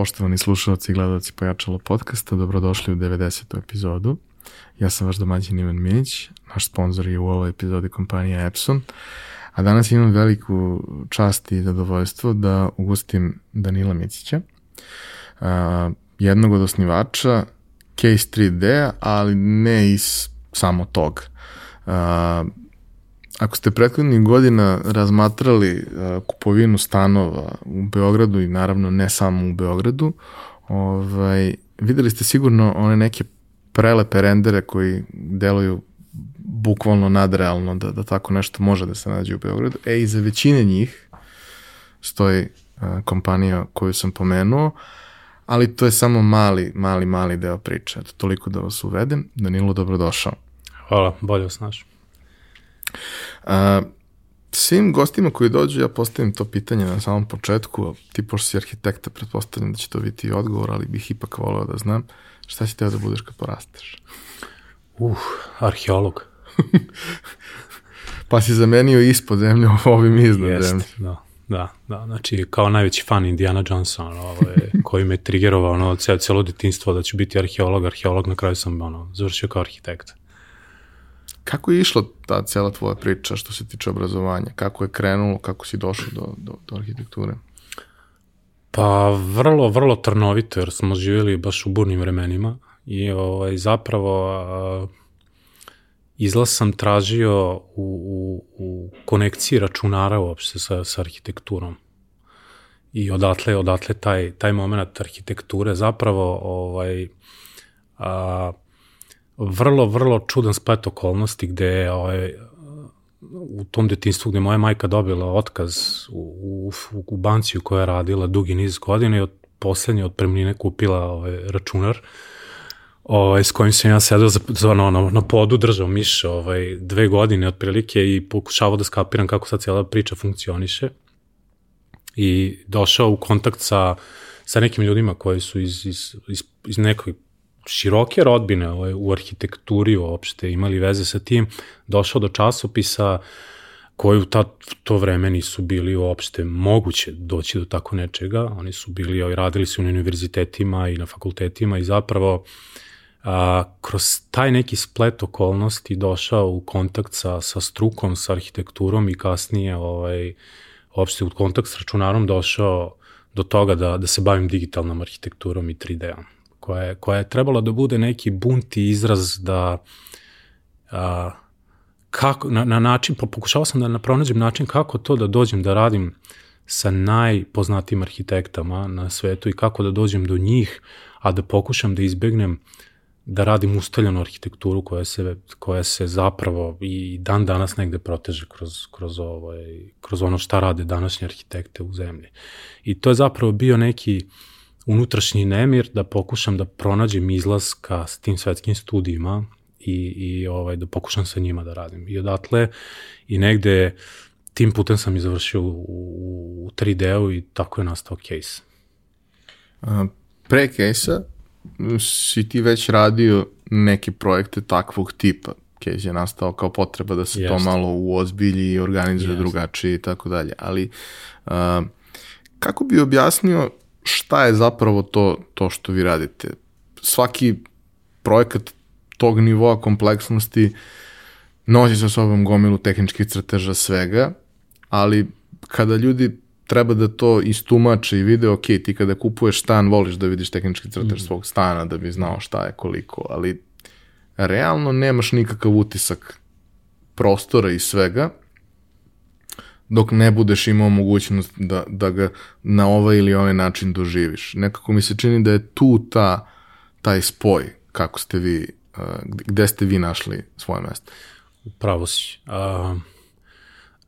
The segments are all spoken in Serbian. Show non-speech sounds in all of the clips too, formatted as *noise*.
Poštovani slušalci i gledalci Pojačalo podcasta, dobrodošli u 90. epizodu. Ja sam vaš domaćin Ivan Minić, naš sponsor je u ovoj epizodi kompanija Epson, a danas imam veliku čast i zadovoljstvo da ugostim Danila Micića, jednog od osnivača Case 3D, ali ne iz samo tog. Ako ste prethodnih godina razmatrali uh, kupovinu stanova u Beogradu i naravno ne samo u Beogradu, ovaj, videli ste sigurno one neke prelepe rendere koji deluju bukvalno nadrealno da, da tako nešto može da se nađe u Beogradu. E, i za većine njih stoji uh, kompanija koju sam pomenuo, ali to je samo mali, mali, mali deo priče. Eto, toliko da vas uvedem. Danilo, dobrodošao. Hvala, bolje vas našao. A, svim gostima koji dođu ja postavim to pitanje na samom početku, ti pošto si arhitekta, pretpostavljam da će to biti odgovor, ali bih ipak voleo da znam šta će teo da budeš kad porasteš? Uh, arheolog. *laughs* pa si zamenio ispod zemlje *laughs* ovim iznad Jest, zemlje. Da, da, da, znači kao najveći fan Indiana Jonesa, ono, ovaj, *laughs* koji me trigerovao ono, celo, celo detinstvo da ću biti arheolog, arheolog, na kraju sam ono, završio kao arhitekt. Kako je išla ta cela tvoja priča što se tiče obrazovanja? Kako je krenulo, kako si došao do, do, do arhitekture? Pa vrlo, vrlo trnovito, jer smo živjeli baš u burnim vremenima i ovaj, zapravo izlaz sam tražio u, u, u konekciji računara uopšte sa, sa arhitekturom. I odatle, odatle taj, taj moment arhitekture zapravo ovaj, a, vrlo, vrlo čudan splet okolnosti gde je ovaj, u tom detinstvu gde moja majka dobila otkaz u, u, u banci u kojoj je radila dugi niz godina i od poslednje otpremnine kupila ovaj, računar ovaj, s kojim sam ja sedao za, za, na, na, na podu, držao miš ovaj, dve godine otprilike i pokušavao da skapiram kako sad cijela priča funkcioniše. I došao u kontakt sa, sa nekim ljudima koji su iz, iz, iz, iz nekoj široke rodbine ovaj, u arhitekturi uopšte imali veze sa tim, došao do časopisa koji u ta, to vreme nisu bili uopšte moguće doći do tako nečega. Oni su bili, ovaj, radili su na univerzitetima i na fakultetima i zapravo a, kroz taj neki splet okolnosti došao u kontakt sa, sa strukom, sa arhitekturom i kasnije ovaj, uopšte u kontakt s računarom došao do toga da, da se bavim digitalnom arhitekturom i 3D-om koja je, koja je trebala da bude neki bunt i izraz da a, kako, na, na način, pokušao sam da pronađem način kako to da dođem da radim sa najpoznatijim arhitektama na svetu i kako da dođem do njih, a da pokušam da izbegnem da radim ustaljenu arhitekturu koja se, koja se zapravo i dan danas negde proteže kroz, kroz, ovaj, kroz ono šta rade današnje arhitekte u zemlji. I to je zapravo bio neki uh, unutrašnji nemir da pokušam da pronađem izlaz ka s tim svetskim studijima i, i ovaj, da pokušam sa njima da radim. I odatle i negde tim putem sam i završio u, u 3D-u i tako je nastao case. A, pre case-a si ti već radio neke projekte takvog tipa. Case je nastao kao potreba da se Jest. to malo uozbilji i organizuje Jest. drugačije i tako dalje. Ali a, kako bi objasnio šta je zapravo to, to što vi radite? Svaki projekat tog nivoa kompleksnosti nosi sa sobom gomilu tehničkih crteža svega, ali kada ljudi treba da to istumače i vide, ok, ti kada kupuješ stan, voliš da vidiš tehnički crtež mm. svog stana, da bi znao šta je koliko, ali realno nemaš nikakav utisak prostora i svega, dok ne budeš imao mogućnost da, da ga na ovaj ili ovaj način doživiš. Nekako mi se čini da je tu ta, taj spoj, kako ste vi, uh, gde ste vi našli svoje mesto. Upravo si. A,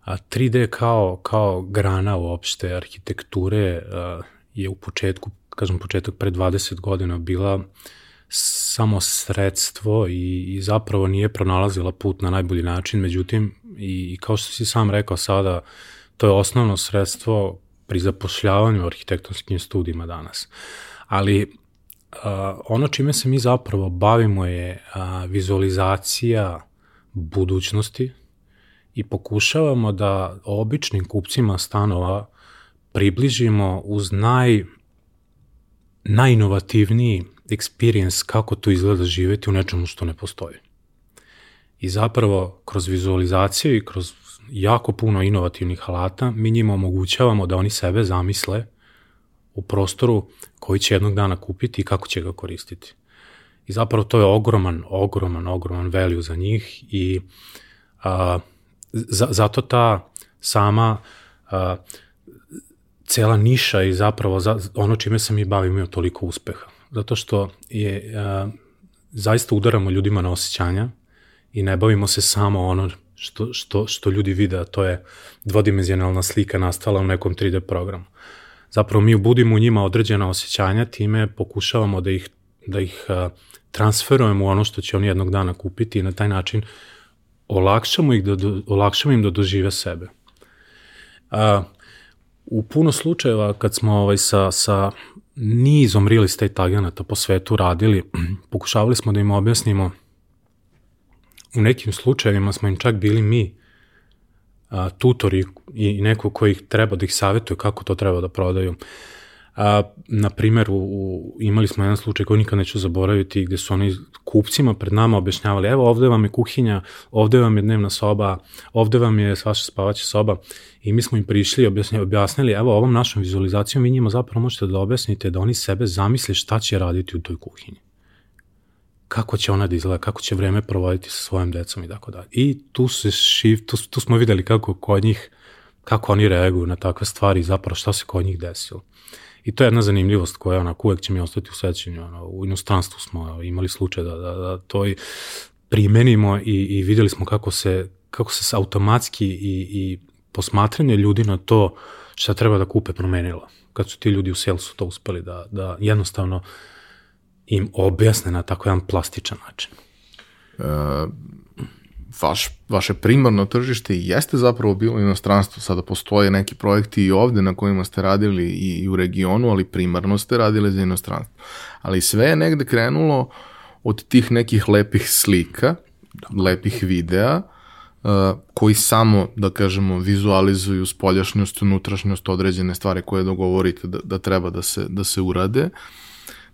a 3D kao, kao grana uopšte arhitekture a, je u početku, kažem početak pre 20 godina bila samo sredstvo i, i zapravo nije pronalazila put na najbolji način, međutim i, i kao što si sam rekao sada, to je osnovno sredstvo pri zapošljavanju arhitektonskim studijima danas. Ali uh, ono čime se mi zapravo bavimo je uh, vizualizacija budućnosti i pokušavamo da običnim kupcima stanova približimo uz naj najinovativniji experience kako to izgleda živeti u nečemu što ne postoji. I zapravo kroz vizualizaciju i kroz jako puno inovativnih alata mi njima omogućavamo da oni sebe zamisle u prostoru koji će jednog dana kupiti i kako će ga koristiti. I zapravo to je ogroman, ogroman, ogroman value za njih i a, za, zato ta sama a, cela niša i zapravo za, ono čime se mi bavimo je toliko uspeha. Zato što je, a, zaista udaramo ljudima na osjećanja i ne bavimo se samo ono što, što, što ljudi vide, a to je dvodimenzionalna slika nastala u nekom 3D programu. Zapravo mi budimo u njima određena osjećanja, time pokušavamo da ih, da ih a, transferujemo u ono što će oni jednog dana kupiti i na taj način olakšamo, ih da, olakšamo im da dožive sebe. A, u puno slučajeva kad smo ovaj, sa, sa nizom real estate agenata po svetu radili, *clears throat* pokušavali smo da im objasnimo u nekim slučajevima smo im čak bili mi a, tutori i neko koji treba da ih savjetuje kako to treba da prodaju. A, na primjer, u, u, imali smo jedan slučaj koji nikad neću zaboraviti, gde su oni kupcima pred nama objašnjavali, evo ovde vam je kuhinja, ovde vam je dnevna soba, ovde vam je vaša spavaća soba i mi smo im prišli i objasnili, objasnili, evo ovom našom vizualizacijom vi njima zapravo možete da objasnite da oni sebe zamisle šta će raditi u toj kuhinji kako će ona da izgleda, kako će vreme provoditi sa svojim decom i tako dalje. I tu se šiv, tu, tu smo videli kako kod njih, kako oni reaguju na takve stvari i zapravo šta se kod njih desilo. I to je jedna zanimljivost koja onako uvek će mi ostati u sećanju. Ono, u inostranstvu smo imali slučaj da, da, da to i primenimo i, i videli smo kako se, kako se automatski i, i posmatranje ljudi na to šta treba da kupe promenilo. Kad su ti ljudi u salesu to uspeli da, da jednostavno uh, im objasne na tako jedan plastičan način. E, vaš, vaše primarno tržište jeste zapravo bilo inostranstvo, sada postoje neki projekti i ovde na kojima ste radili i, i u regionu, ali primarno ste radili za inostranstvo. Ali sve je negde krenulo od tih nekih lepih slika, da. lepih videa, uh, koji samo, da kažemo, vizualizuju spoljašnjost, unutrašnjost, određene stvari koje dogovorite da, da treba da se, da se urade. Uh,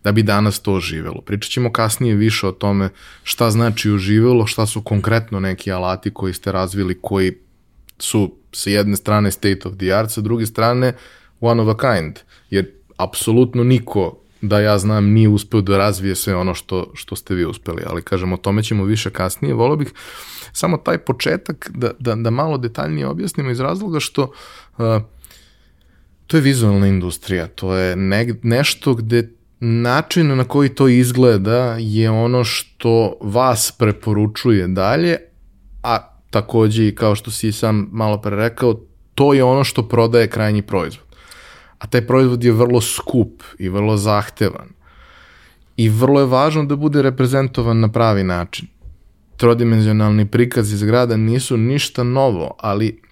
da bi danas to živelo. Pričat ćemo kasnije više o tome šta znači uživelo, šta su konkretno neki alati koji ste razvili, koji su sa jedne strane state of the art, sa druge strane one of a kind, jer apsolutno niko da ja znam nije uspeo da razvije sve ono što, što ste vi uspeli, ali kažem o tome ćemo više kasnije. Volio bih samo taj početak da, da, da malo detaljnije objasnimo iz razloga što uh, to je vizualna industrija, to je ne, nešto gde način na koji to izgleda je ono što vas preporučuje dalje, a takođe i kao što si sam malo pre rekao, to je ono što prodaje krajnji proizvod. A taj proizvod je vrlo skup i vrlo zahtevan. I vrlo je važno da bude reprezentovan na pravi način. Trodimenzionalni prikazi zgrada nisu ništa novo, ali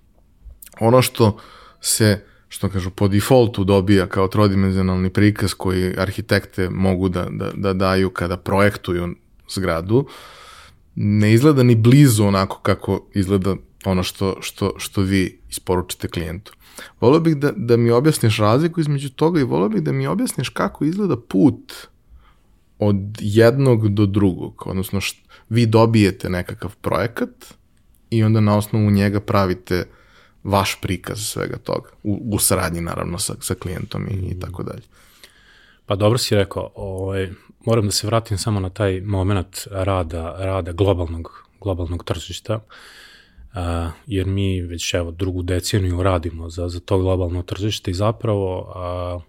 ono što se što kažu, po defaultu dobija kao trodimenzionalni prikaz koji arhitekte mogu da, da, da daju kada projektuju zgradu, ne izgleda ni blizu onako kako izgleda ono što, što, što vi isporučite klijentu. Volio bih da, da mi objasniš razliku između toga i volio bih da mi objasniš kako izgleda put od jednog do drugog, odnosno št, vi dobijete nekakav projekat i onda na osnovu njega pravite vaš prikaz svega toga, u, u saradnji naravno sa, sa klijentom i, i tako dalje. Pa dobro si rekao, ovaj, moram da se vratim samo na taj moment rada, rada globalnog, globalnog tržišta, a, jer mi već evo drugu deceniju radimo za, za to globalno tržište i zapravo a,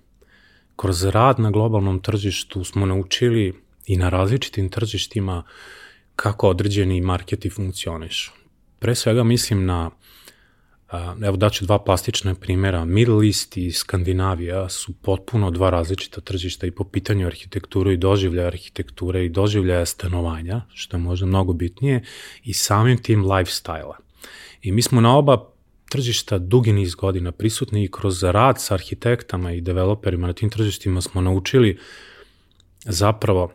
kroz rad na globalnom tržištu smo naučili i na različitim tržištima kako određeni marketi funkcionišu. Pre svega mislim na Evo daću dva plastična primjera. Middle East i Skandinavija su potpuno dva različita tržišta i po pitanju arhitekture i doživljaja arhitekture i doživljaja stanovanja, što je možda mnogo bitnije, i samim tim lifestyle-a. I mi smo na oba tržišta dugi niz godina prisutni i kroz rad sa arhitektama i developerima na tim tržištima smo naučili zapravo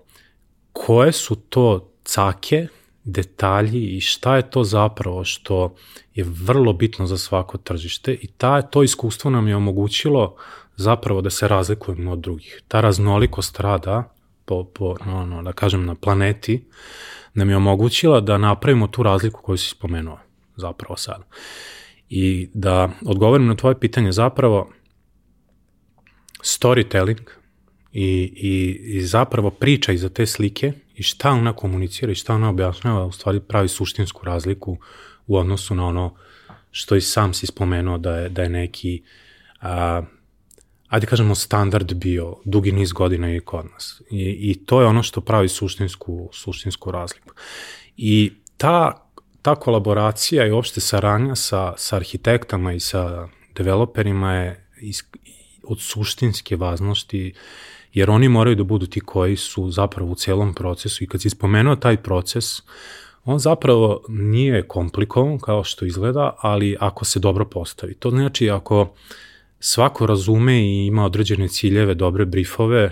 koje su to cake detalji i šta je to zapravo što je vrlo bitno za svako tržište i ta, to iskustvo nam je omogućilo zapravo da se razlikujemo od drugih. Ta raznolikost rada, po, po, no, no, da kažem, na planeti, nam je omogućila da napravimo tu razliku koju si spomenuo zapravo sad. I da odgovorim na tvoje pitanje, zapravo storytelling i, i, i zapravo priča iza te slike i šta ona komunicira i šta ona objašnjava u stvari pravi suštinsku razliku u odnosu na ono što i sam si spomenuo da je, da je neki a, ajde kažemo standard bio dugi niz godina i kod nas. I, I to je ono što pravi suštinsku, suštinsku razliku. I ta, ta kolaboracija i uopšte saradnja sa, sa arhitektama i sa developerima je iz, od suštinske važnosti jer oni moraju da budu ti koji su zapravo u celom procesu i kad si spomenuo taj proces, on zapravo nije komplikovan kao što izgleda, ali ako se dobro postavi. To znači ako svako razume i ima određene ciljeve, dobre briefove,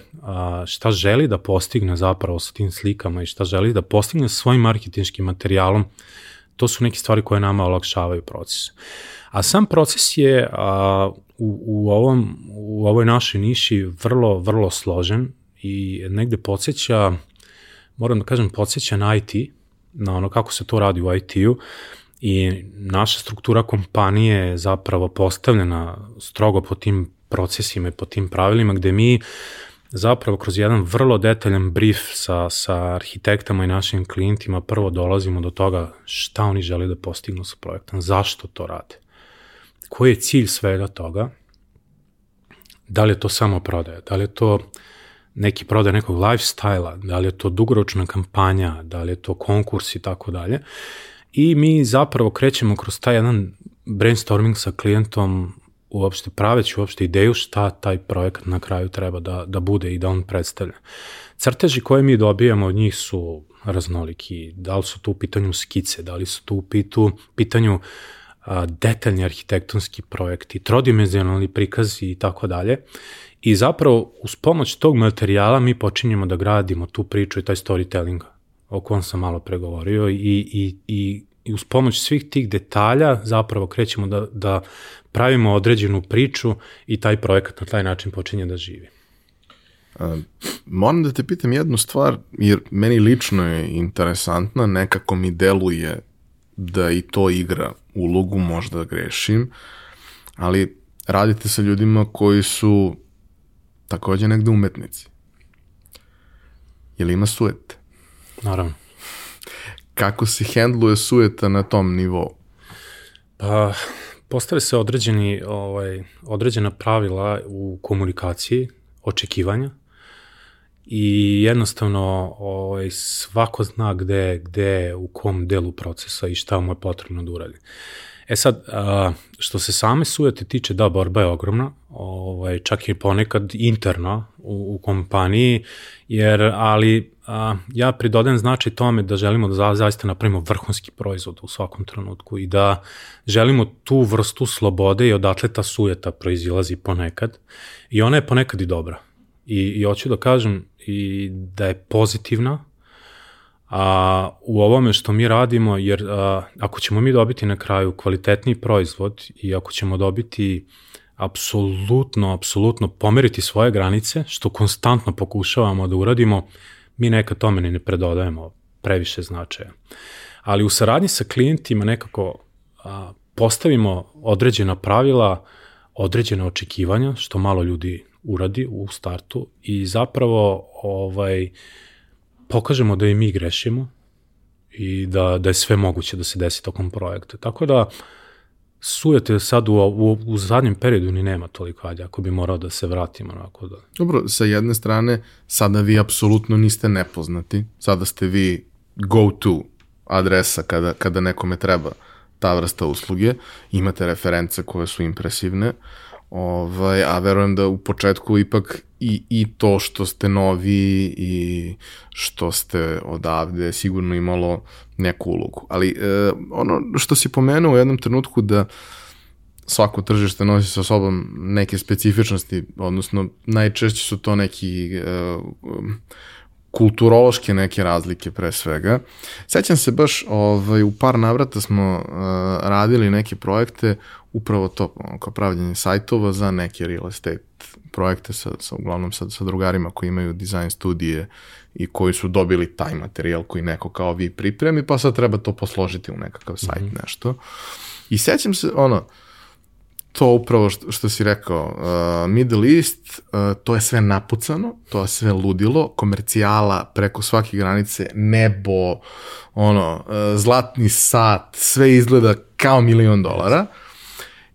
šta želi da postigne zapravo sa tim slikama i šta želi da postigne sa svojim marketinškim materijalom, to su neke stvari koje nama olakšavaju proces. A sam proces je a, u, u, ovom, u ovoj našoj niši vrlo, vrlo složen i negde podsjeća, moram da kažem, podsjeća na IT, na ono kako se to radi u IT-u i naša struktura kompanije je zapravo postavljena strogo po tim procesima i po tim pravilima gde mi zapravo kroz jedan vrlo detaljan brief sa, sa arhitektama i našim klijentima prvo dolazimo do toga šta oni žele da postignu sa projektom, zašto to rade koji je cilj svega toga, da li je to samo prodaja, da li je to neki prodaj nekog lifestyle-a, da li je to dugoročna kampanja, da li je to konkurs i tako dalje. I mi zapravo krećemo kroz taj jedan brainstorming sa klijentom uopšte praveći uopšte ideju šta taj projekat na kraju treba da, da bude i da on predstavlja. Crteži koje mi dobijamo od njih su raznoliki, da li su tu u pitanju skice, da li su tu u pitu, pitanju uh, detaljni arhitektonski projekti, trodimenzionalni prikazi i tako dalje. I zapravo uz pomoć tog materijala mi počinjemo da gradimo tu priču i taj storytelling o kom sam malo pregovorio i, i, i, i uz pomoć svih tih detalja zapravo krećemo da, da pravimo određenu priču i taj projekat na taj način počinje da živi. Uh, moram da te pitam jednu stvar, jer meni lično je interesantna, nekako mi deluje da i to igra ulogu, možda grešim, ali radite sa ljudima koji su takođe negde umetnici. Je li ima suete? Naravno. Kako se hendluje sueta na tom nivou? Pa, postave se određeni, ovaj, određena pravila u komunikaciji, očekivanja, i jednostavno ovaj, svako zna gde, gde, u kom delu procesa i šta mu je potrebno da uradi. E sad, a, što se same sujete tiče, da, borba je ogromna, ovaj, čak i ponekad interna u, u kompaniji, jer, ali a, ja pridodajem značaj tome da želimo da za, zaista napravimo vrhunski proizvod u svakom trenutku i da želimo tu vrstu slobode i odatle ta sujeta proizilazi ponekad i ona je ponekad i dobra. I, i hoću da kažem, i da je pozitivna a, u ovome što mi radimo, jer a, ako ćemo mi dobiti na kraju kvalitetni proizvod i ako ćemo dobiti apsolutno, apsolutno pomeriti svoje granice, što konstantno pokušavamo da uradimo, mi nekad tome ne predodajemo previše značaja. Ali u saradnji sa klijentima nekako a, postavimo određena pravila, određene očekivanja, što malo ljudi uradi u startu i zapravo ovaj, pokažemo da i mi grešimo i da, da je sve moguće da se desi tokom projekta. Tako da sujete sad u, u, u zadnjem periodu ni nema toliko, ajde, ako bi morao da se vratimo. Onako da... Dobro, sa jedne strane, sada vi apsolutno niste nepoznati, sada ste vi go-to adresa kada, kada nekome treba ta vrsta usluge, imate reference koje su impresivne, uh, Ovaj, a verujem da u početku ipak i, i to što ste novi i što ste odavde sigurno imalo neku ulogu. Ali e, ono što si pomenuo u jednom trenutku da svako tržište nosi sa sobom neke specifičnosti, odnosno najčešće su to neki e, kulturološke neke razlike pre svega. Sećam se baš ovaj, u par navrata smo uh, radili neke projekte, upravo to, kao pravljenje sajtova za neke real estate projekte sa, sa uglavnom sa, sa drugarima koji imaju dizajn studije i koji su dobili taj materijal koji neko kao vi pripremi, pa sad treba to posložiti u nekakav sajt, mm -hmm. nešto. I sećam se, ono, to upravo što, što si rekao, uh, Middle East, uh, to je sve napucano, to je sve ludilo, komercijala preko svake granice, nebo, ono, uh, zlatni sat, sve izgleda kao milion dolara.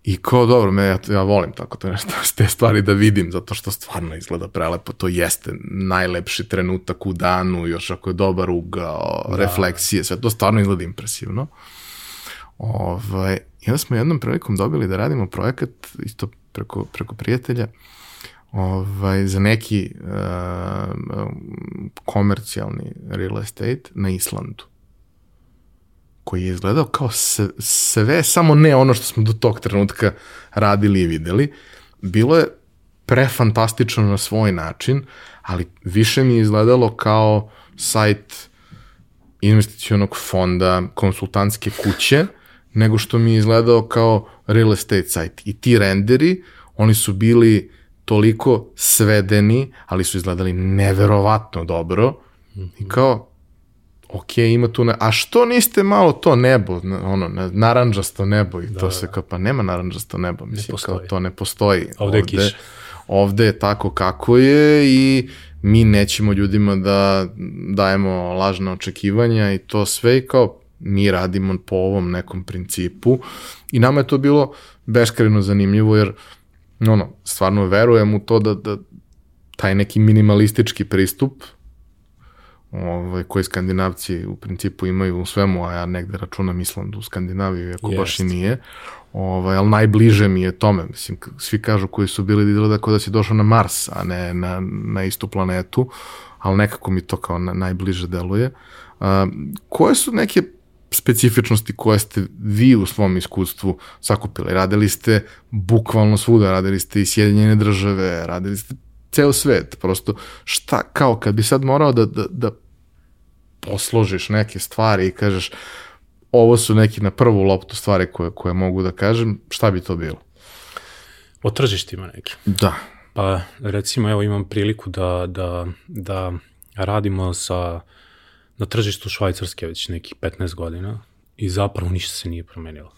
I kao, dobro, me, ja, ja volim tako to nešto, *laughs* te stvari da vidim, zato što stvarno izgleda prelepo, to jeste najlepši trenutak u danu, još ako je dobar ugao, da. refleksije, sve to stvarno izgleda impresivno. Ovaj, I onda smo jednom prilikom dobili da radimo projekat, isto preko, preko prijatelja, ovaj, za neki uh, komercijalni real estate na Islandu koji je izgledao kao sve, samo ne ono što smo do tog trenutka radili i videli. Bilo je prefantastično na svoj način, ali više mi je izgledalo kao sajt investicionog fonda, konsultantske kuće, nego što mi je izgledao kao real estate sajt. I ti renderi, oni su bili toliko svedeni, ali su izgledali neverovatno dobro. I kao, ok, ima tu, ne... a što niste malo to nebo, ono, naranđasto nebo i da, to se da. kao, pa nema naranđasto nebo, mislim, kao to ne postoji. Ovde, ovde je kiša. Ovde je tako kako je i mi nećemo ljudima da dajemo lažna očekivanja i to sve i kao mi radimo po ovom nekom principu i nama je to bilo beskreno zanimljivo jer ono, stvarno verujem u to da, da taj neki minimalistički pristup ovaj, koji skandinavci u principu imaju u svemu, a ja negde računam Islandu u Skandinaviju, ako Jest. baš i nije, ovaj, ali najbliže mi je tome. Mislim, svi kažu koji su bili da kao da si došao na Mars, a ne na, na istu planetu, ali nekako mi to kao na, najbliže deluje. A, koje su neke specifičnosti koje ste vi u svom iskustvu sakupili? Radili ste bukvalno svuda, radili ste i Sjedinjene države, radili ste ceo svet, prosto šta, kao kad bi sad morao da, da, da posložiš neke stvari i kažeš ovo su neki na prvu loptu stvari koje, koje mogu da kažem, šta bi to bilo? O tržištima neki. Da. Pa recimo evo imam priliku da, da, da radimo sa, na tržištu Švajcarske već nekih 15 godina i zapravo ništa se nije promenilo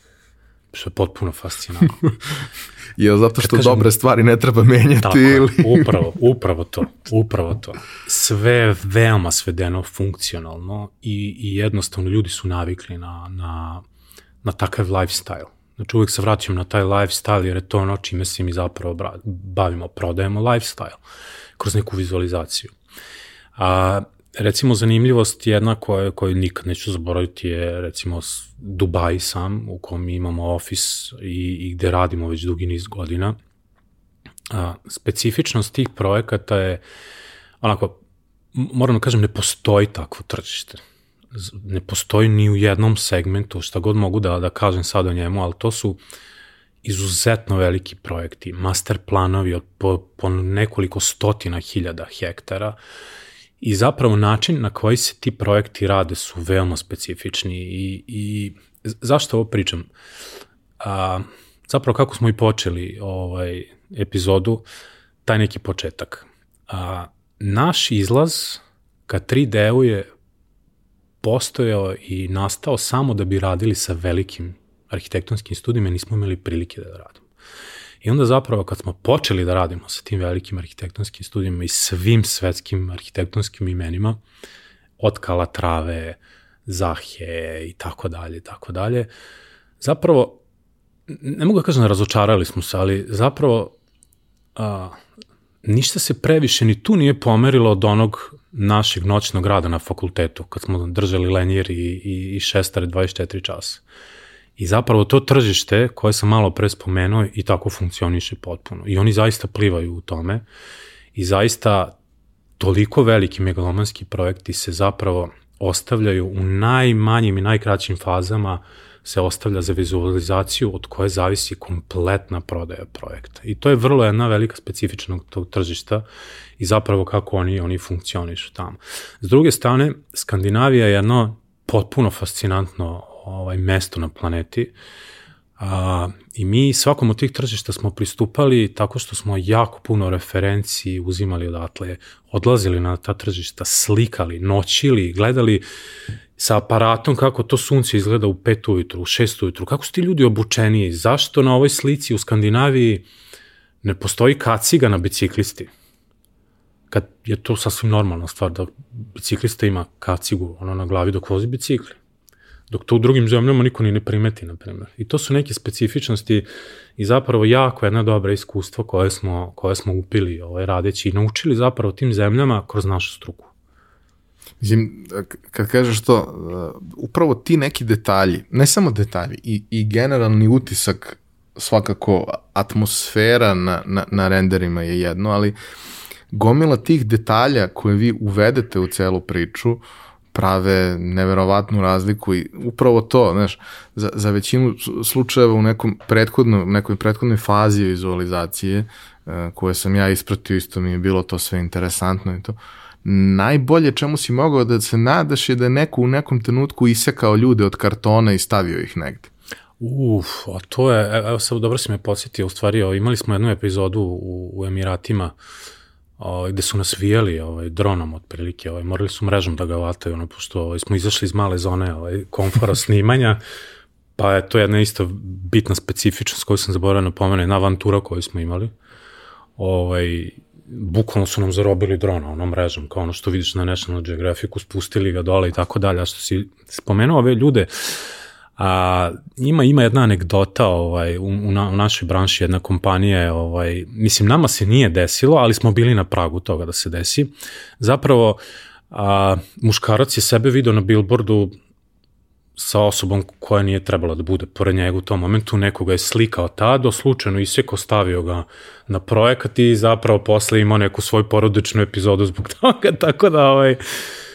što je potpuno fascinantno. *laughs* je zato što kažem, dobre stvari ne treba menjati tako, ili... upravo, upravo to, upravo to. Sve je veoma svedeno funkcionalno i, i jednostavno ljudi su navikli na, na, na takav lifestyle. Znači uvijek se vraćam na taj lifestyle jer je to ono čime se mi zapravo bavimo, prodajemo lifestyle kroz neku vizualizaciju. A, recimo zanimljivost jedna koja, koju nikad neću zaboraviti je recimo Dubai sam u kom imamo ofis i, i gde radimo već dugi niz godina. A, specifičnost tih projekata je onako, moram da kažem, ne postoji takvo tržište. Ne postoji ni u jednom segmentu, šta god mogu da, da kažem sad o njemu, ali to su izuzetno veliki projekti, master planovi od po, po nekoliko stotina hiljada hektara, uh, I zapravo način na koji se ti projekti rade su veoma specifični i, i zašto ovo pričam? A, zapravo kako smo i počeli ovaj epizodu, taj neki početak. A, naš izlaz ka 3D-u je postojao i nastao samo da bi radili sa velikim arhitektonskim studijima, nismo imali prilike da radimo. I onda zapravo kad smo počeli da radimo sa tim velikim arhitektonskim studijama i svim svetskim arhitektonskim imenima, od Kalatrave, Zahe i tako dalje, tako dalje, zapravo, ne mogu da kažem da razočarali smo se, ali zapravo a, ništa se previše ni tu nije pomerilo od onog našeg noćnog rada na fakultetu, kad smo držali lenjer i, i, i šestare 24 časa. I zapravo to tržište koje sam malo pre spomenuo i tako funkcioniše potpuno. I oni zaista plivaju u tome i zaista toliko veliki megalomanski projekti se zapravo ostavljaju u najmanjim i najkraćim fazama se ostavlja za vizualizaciju od koje zavisi kompletna prodaja projekta. I to je vrlo jedna velika specifičnog tog tržišta i zapravo kako oni, oni funkcionišu tamo. S druge strane, Skandinavija je jedno potpuno fascinantno ovaj mesto na planeti. A, I mi svakom od tih tržišta smo pristupali tako što smo jako puno referenciji uzimali odatle, odlazili na ta tržišta, slikali, noćili, gledali sa aparatom kako to sunce izgleda u pet ujutru, u šest ujutru, kako su ti ljudi obučeni, zašto na ovoj slici u Skandinaviji ne postoji kaciga na biciklisti? Kad je to sasvim normalna stvar da biciklista ima kacigu ono na glavi dok vozi bicikli dok to u drugim zemljama niko ni ne primeti, na primjer. I to su neke specifičnosti i zapravo jako jedna dobra iskustva koje smo, koje smo upili ovaj, radeći i naučili zapravo tim zemljama kroz našu struku. Mislim, kad kažeš to, uh, upravo ti neki detalji, ne samo detalji, i, i generalni utisak, svakako atmosfera na, na, na renderima je jedno, ali gomila tih detalja koje vi uvedete u celu priču, uh, prave neverovatnu razliku i upravo to, znaš, za, za većinu slučajeva u nekom prethodnom, nekoj prethodnoj fazi vizualizacije uh, koje sam ja ispratio, isto mi je bilo to sve interesantno i to, najbolje čemu si mogao da se nadaš je da je neko u nekom trenutku isekao ljude od kartona i stavio ih negde. Uf, a to je, e, evo sad dobro si me podsjetio, u stvari imali smo jednu epizodu u, u Emiratima uh, ovaj, gde su nas vijeli ovaj, dronom otprilike, ovaj, morali su mrežom da ga vataju, ono, pošto ovaj, smo izašli iz male zone ovaj, komfora *laughs* snimanja, pa je to jedna isto bitna specifičnost koju sam zaboravio na pomene, jedna avantura koju smo imali. Ovaj, bukvalno su nam zarobili drona onom mrežom, kao ono što vidiš na National Geographicu, spustili ga dole i tako dalje. A što si spomenuo ove ljude, uh, A, ima ima jedna anegdota ovaj u, u, na, u našoj branši jedna kompanija je ovaj mislim nama se nije desilo, ali smo bili na pragu toga da se desi. Zapravo a, muškarac je sebe video na billboardu sa osobom koja nije trebala da bude pored njega u tom momentu, nekoga je slikao tada, slučajno isjeko stavio ga na projekat i zapravo posle imao neku svoju porodičnu epizodu zbog *laughs* toga, tako da ovaj,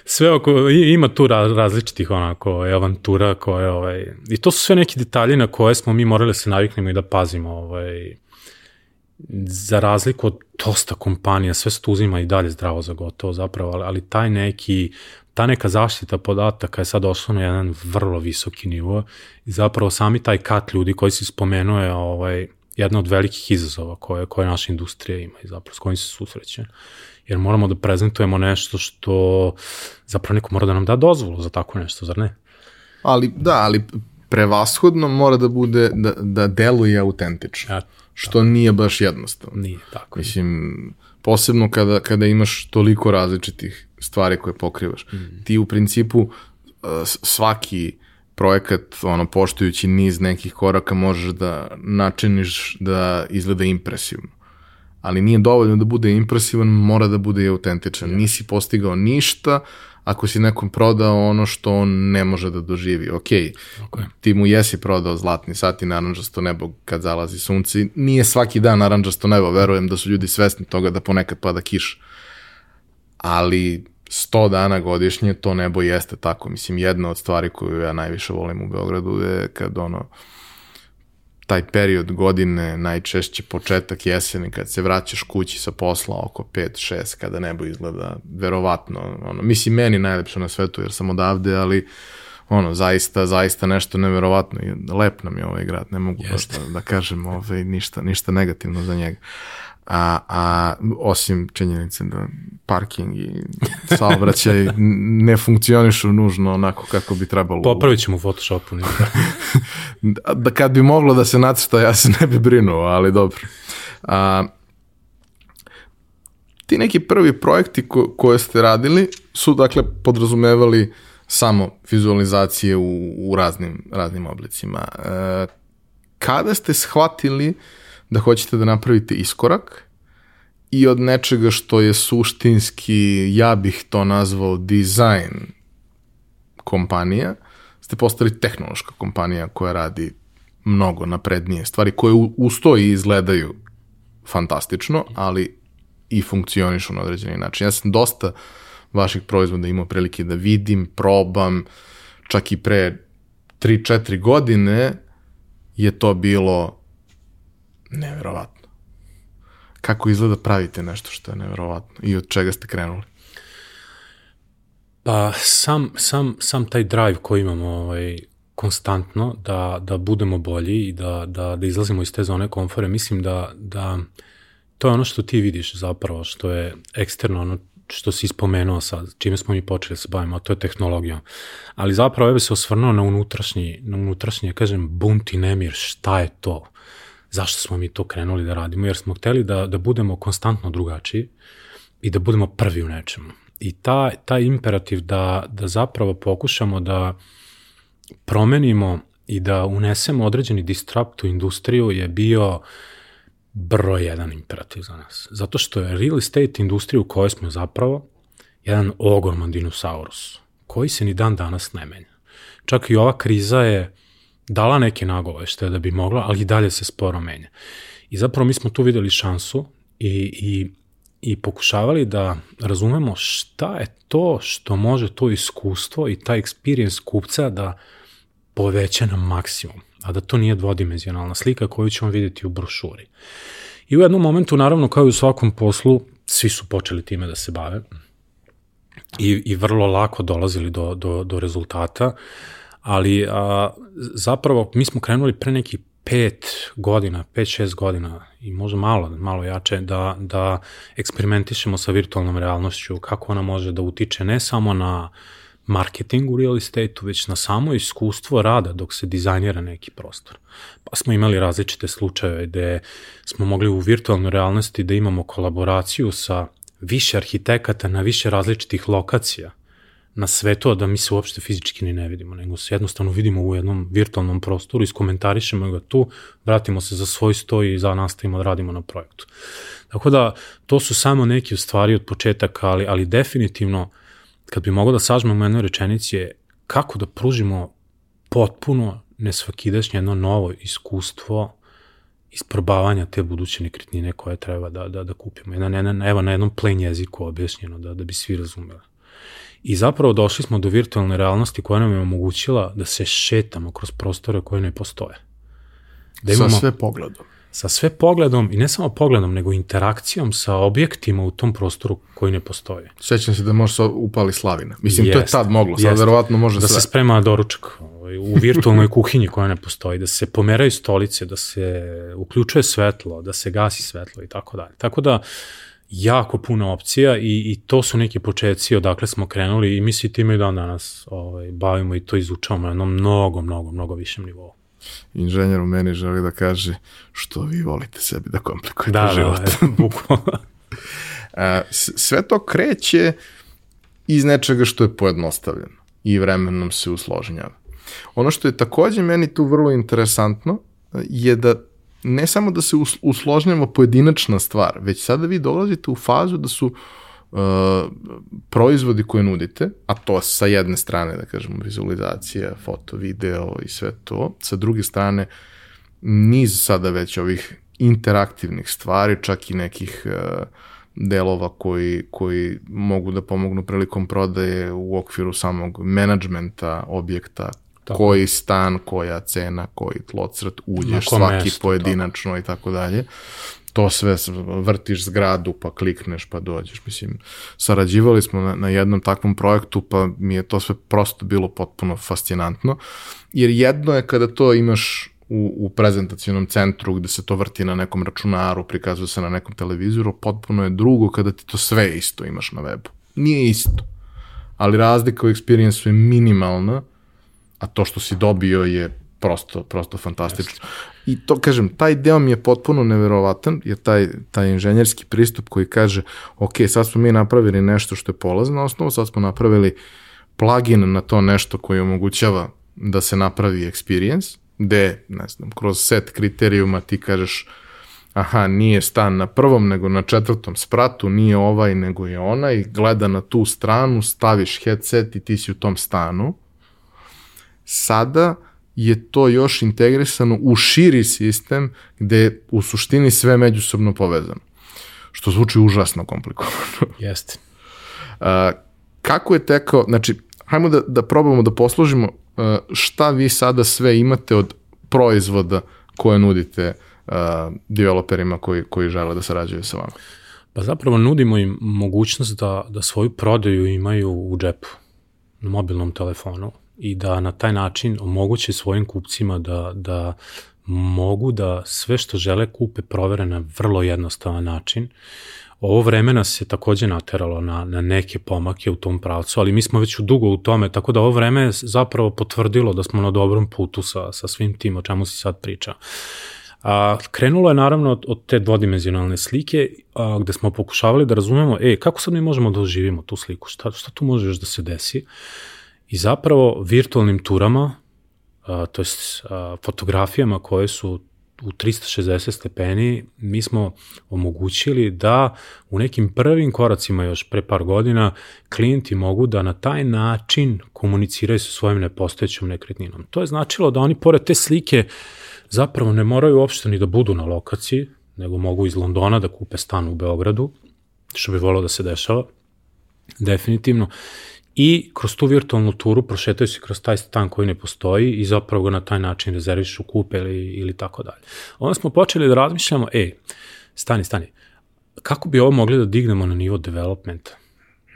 sve oko, ima tu različitih onako avantura koje, ovaj, i to su sve neki detalji na koje smo mi morali da se naviknemo i da pazimo, ovaj, za razliku od dosta kompanija, sve se uzima i dalje zdravo za gotovo zapravo, ali, ali taj neki, ta neka zaštita podataka je sad osnovno jedan vrlo visoki nivo i zapravo sami taj kat ljudi koji se spomenuo je ovaj, jedna od velikih izazova koje, koje naša industrija ima i zapravo s kojim se susreće jer moramo da prezentujemo nešto što zapravo neko mora da nam da dozvolu za tako nešto, zar ne? Ali, da, ali prevashodno mora da bude, da, da deluje autentično, ja, što da. nije baš jednostavno. Nije, tako. Mislim, posebno kada, kada imaš toliko različitih stvari koje pokrivaš. Mm. Ti u principu uh, svaki projekat, ono, poštujući niz nekih koraka, možeš da načiniš da izgleda impresivno ali nije dovoljno da bude impresivan, mora da bude i autentičan. Ja. Nisi postigao ništa ako si nekom prodao ono što on ne može da doživi. Ok, okay. ti mu jesi prodao zlatni sat i naranđasto nebo kad zalazi sunce. Nije svaki dan naranđasto nebo, verujem da su ljudi svesni toga da ponekad pada kiš. Ali 100 dana godišnje to nebo jeste tako. Mislim, jedna od stvari koju ja najviše volim u Beogradu je kad ono, taj period godine, najčešće početak jeseni, kad se vraćaš kući sa posla oko 5-6, kada nebo izgleda verovatno, ono, mislim, meni najlepše na svetu, jer sam odavde, ali ono, zaista, zaista nešto neverovatno i lep nam je ovaj grad, ne mogu baš da, da kažem ovaj, ništa, ništa negativno za njega a, a osim činjenice da parking i saobraćaj *laughs* ne funkcionišu nužno onako kako bi trebalo. Popravit ćemo u Photoshopu. *laughs* da, da kad bi moglo da se nacrta, ja se ne bi brinuo, ali dobro. A, ti neki prvi projekti ko, koje ste radili su dakle podrazumevali samo vizualizacije u, u raznim, raznim oblicima. E, kada ste shvatili da hoćete da napravite iskorak i od nečega što je suštinski, ja bih to nazvao dizajn kompanija, ste postali tehnološka kompanija koja radi mnogo naprednije stvari koje ustoji i izgledaju fantastično, ali i funkcionišu na određeni način. Ja sam dosta vaših proizvoda imao prilike da vidim, probam, čak i pre 3-4 godine je to bilo neverovatno. Kako izgleda pravite nešto što je neverovatno i od čega ste krenuli? Pa sam, sam, sam taj drive koji imamo ovaj, konstantno da, da budemo bolji i da, da, da izlazimo iz te zone komfore, mislim da, da to je ono što ti vidiš zapravo, što je eksterno ono što si ispomenuo sad, čime smo mi počeli da se bavimo, a to je tehnologija. Ali zapravo ja bih se osvrnuo na unutrašnji, na unutrašnji, kažem, bunt i nemir, šta je to? Zašto smo mi to krenuli da radimo? Jer smo hteli da, da budemo konstantno drugačiji i da budemo prvi u nečemu. I ta, taj imperativ da, da zapravo pokušamo da promenimo i da unesemo određeni distrapt u industriju je bio broj jedan imperativ za nas. Zato što je real estate industrija u kojoj smo zapravo jedan ogroman dinosaurus, koji se ni dan danas ne menja. Čak i ova kriza je dala neke nagovešte da bi mogla, ali i dalje se sporo menja. I zapravo mi smo tu videli šansu i, i, i pokušavali da razumemo šta je to što može to iskustvo i taj experience kupca da poveća na maksimum, a da to nije dvodimenzionalna slika koju ćemo videti u brošuri. I u jednom momentu, naravno, kao i u svakom poslu, svi su počeli time da se bave i, i vrlo lako dolazili do, do, do rezultata, ali a, zapravo mi smo krenuli pre nekih pet godina, pet, šest godina i možda malo, malo jače, da, da eksperimentišemo sa virtualnom realnošću, kako ona može da utiče ne samo na marketing u real estate-u, već na samo iskustvo rada dok se dizajnira neki prostor. Pa smo imali različite slučajeve gde smo mogli u virtualnoj realnosti da imamo kolaboraciju sa više arhitekata na više različitih lokacija na sve to da mi se uopšte fizički ni ne vidimo, nego se jednostavno vidimo u jednom virtualnom prostoru, iskomentarišemo ga tu, vratimo se za svoj sto i za nastavimo da radimo na projektu. Tako da, to su samo neke stvari od početaka, ali, ali definitivno, kad bi mogao da sažmem u jednoj rečenici je kako da pružimo potpuno nesvakidašnje jedno novo iskustvo isprobavanja te buduće nekretnine koje treba da, da, da kupimo. Jedan, jedan, evo na jednom plain jeziku objašnjeno da, da bi svi razumeli. I zapravo došli smo do virtualne realnosti koja nam je omogućila da se šetamo kroz prostore koje ne postoje. Da imamo, sa sve pogledom. Sa sve pogledom i ne samo pogledom, nego interakcijom sa objektima u tom prostoru koji ne postoje. Sećam se da može se upali slavina. Mislim, jest, to je tad moglo, sad jest. verovatno može da sve. Da se sprema doručak ovaj, u virtualnoj kuhinji koja ne postoji, da se pomeraju stolice, da se uključuje svetlo, da se gasi svetlo i tako dalje. Tako da, jako puno opcija i, i to su neki početci odakle smo krenuli i mi se time i dan danas ovaj, bavimo i to izučavamo na jednom mnogo, mnogo, mnogo višem nivou. Inženjer u meni želi da kaže što vi volite sebi da komplikujete da, da život. Da, da, bukvalno. *laughs* sve to kreće iz nečega što je pojednostavljeno i vremenom se usložnjava. Ono što je takođe meni tu vrlo interesantno je da ne samo da se usložnjava pojedinačna stvar, već sada vi dolazite u fazu da su uh, proizvodi koje nudite, a to sa jedne strane, da kažemo, vizualizacija, foto, video i sve to, sa druge strane, niz sada već ovih interaktivnih stvari, čak i nekih uh, delova koji, koji mogu da pomognu prilikom prodaje u okviru samog menadžmenta objekta, Tako. koji stan, koja cena, koji tlocrt, uđeš svaki mesto, pojedinačno tako. i tako dalje. To sve vrtiš zgradu, pa klikneš, pa dođeš. Mislim, sarađivali smo na, na jednom takvom projektu, pa mi je to sve prosto bilo potpuno fascinantno. Jer jedno je kada to imaš u, u prezentacionom centru gde se to vrti na nekom računaru, prikazuje se na nekom televizoru, potpuno je drugo kada ti to sve isto imaš na webu. Nije isto. Ali razlika u experience je minimalna a to što si dobio je prosto, prosto fantastično. Yes. I to, kažem, taj deo mi je potpuno neverovatan, jer taj, taj inženjerski pristup koji kaže, ok, sad smo mi napravili nešto što je polazna osnova, sad smo napravili plugin na to nešto koji omogućava da se napravi experience, gde, ne znam, kroz set kriterijuma ti kažeš, aha, nije stan na prvom, nego na četvrtom spratu, nije ovaj, nego je onaj, gleda na tu stranu, staviš headset i ti si u tom stanu, Sada je to još integrisano u širi sistem gde je u suštini sve međusobno povezano. Što zvuči užasno komplikovano. *laughs* Jeste. kako je tekao, znači, hajmo da, da probamo da poslužimo šta vi sada sve imate od proizvoda koje nudite developerima koji, koji žele da sarađuju sa vama? Pa zapravo nudimo im mogućnost da, da svoju prodaju imaju u džepu, na mobilnom telefonu i da na taj način omoguće svojim kupcima da, da mogu da sve što žele kupe provere na vrlo jednostavan način. Ovo vreme nas takođe nateralo na, na neke pomake u tom pravcu, ali mi smo već dugo u tome, tako da ovo vreme je zapravo potvrdilo da smo na dobrom putu sa, sa svim tim o čemu si sad priča. A, krenulo je naravno od, od te dvodimenzionalne slike a, gde smo pokušavali da razumemo, e, kako sad mi možemo da oživimo tu sliku, šta, šta tu može još da se desi? I zapravo virtualnim turama, a, to a, fotografijama koje su u 360 stepeni, mi smo omogućili da u nekim prvim koracima još pre par godina klijenti mogu da na taj način komuniciraju sa svojim nepostojećom nekretninom. To je značilo da oni pored te slike zapravo ne moraju uopšte ni da budu na lokaciji, nego mogu iz Londona da kupe stan u Beogradu, što bi volao da se dešava, definitivno i kroz tu virtualnu turu prošetaju se kroz taj stan koji ne postoji i zapravo ga na taj način rezervišu, kupe ili, ili tako dalje. Onda smo počeli da razmišljamo, e, stani, stani, kako bi ovo mogli da dignemo na nivo developmenta?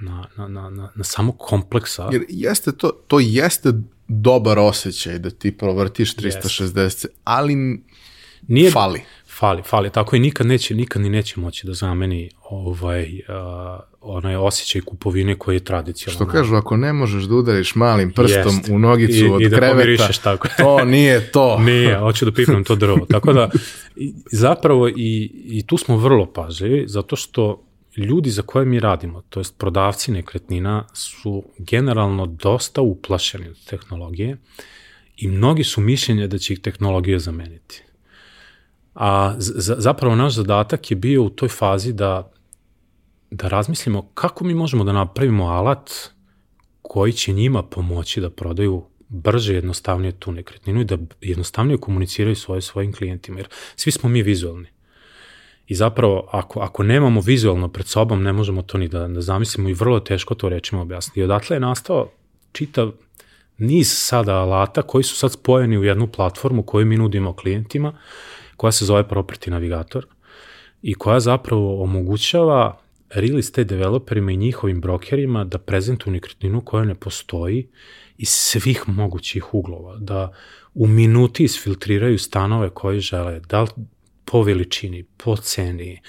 Na, na, na, na, na samo kompleksa. Jer jeste to, to jeste dobar osjećaj da ti provrtiš 360, yes. ali Nije, fali. Fali, fali. Tako i nikad neće, nikad ni neće moći da zameni ovaj, uh, onaj osjećaj kupovine koji je tradicionalno. Što kažu, ako ne možeš da udariš malim prstom Jest. u nogicu I, od i da kreveta, tako. to nije to. *laughs* nije, hoću da pipnem to drvo. Tako da, zapravo i, i tu smo vrlo pažljivi, zato što ljudi za koje mi radimo, to jest prodavci nekretnina, su generalno dosta uplašeni od tehnologije i mnogi su mišljenje da će ih tehnologija zameniti. A zapravo naš zadatak je bio u toj fazi da, da razmislimo kako mi možemo da napravimo alat koji će njima pomoći da prodaju brže jednostavnije tu nekretninu i da jednostavnije komuniciraju svoje svojim klijentima, jer svi smo mi vizualni. I zapravo, ako, ako nemamo vizualno pred sobom, ne možemo to ni da, da zamislimo i vrlo teško to rečima objasniti. I odatle je nastao čitav niz sada alata koji su sad spojeni u jednu platformu koju mi nudimo klijentima, koja se zove Property Navigator i koja zapravo omogućava real estate developerima i njihovim brokerima da prezentuju nekretninu koja ne postoji iz svih mogućih uglova, da u minuti isfiltriraju stanove koje žele, da po veličini, po ceni,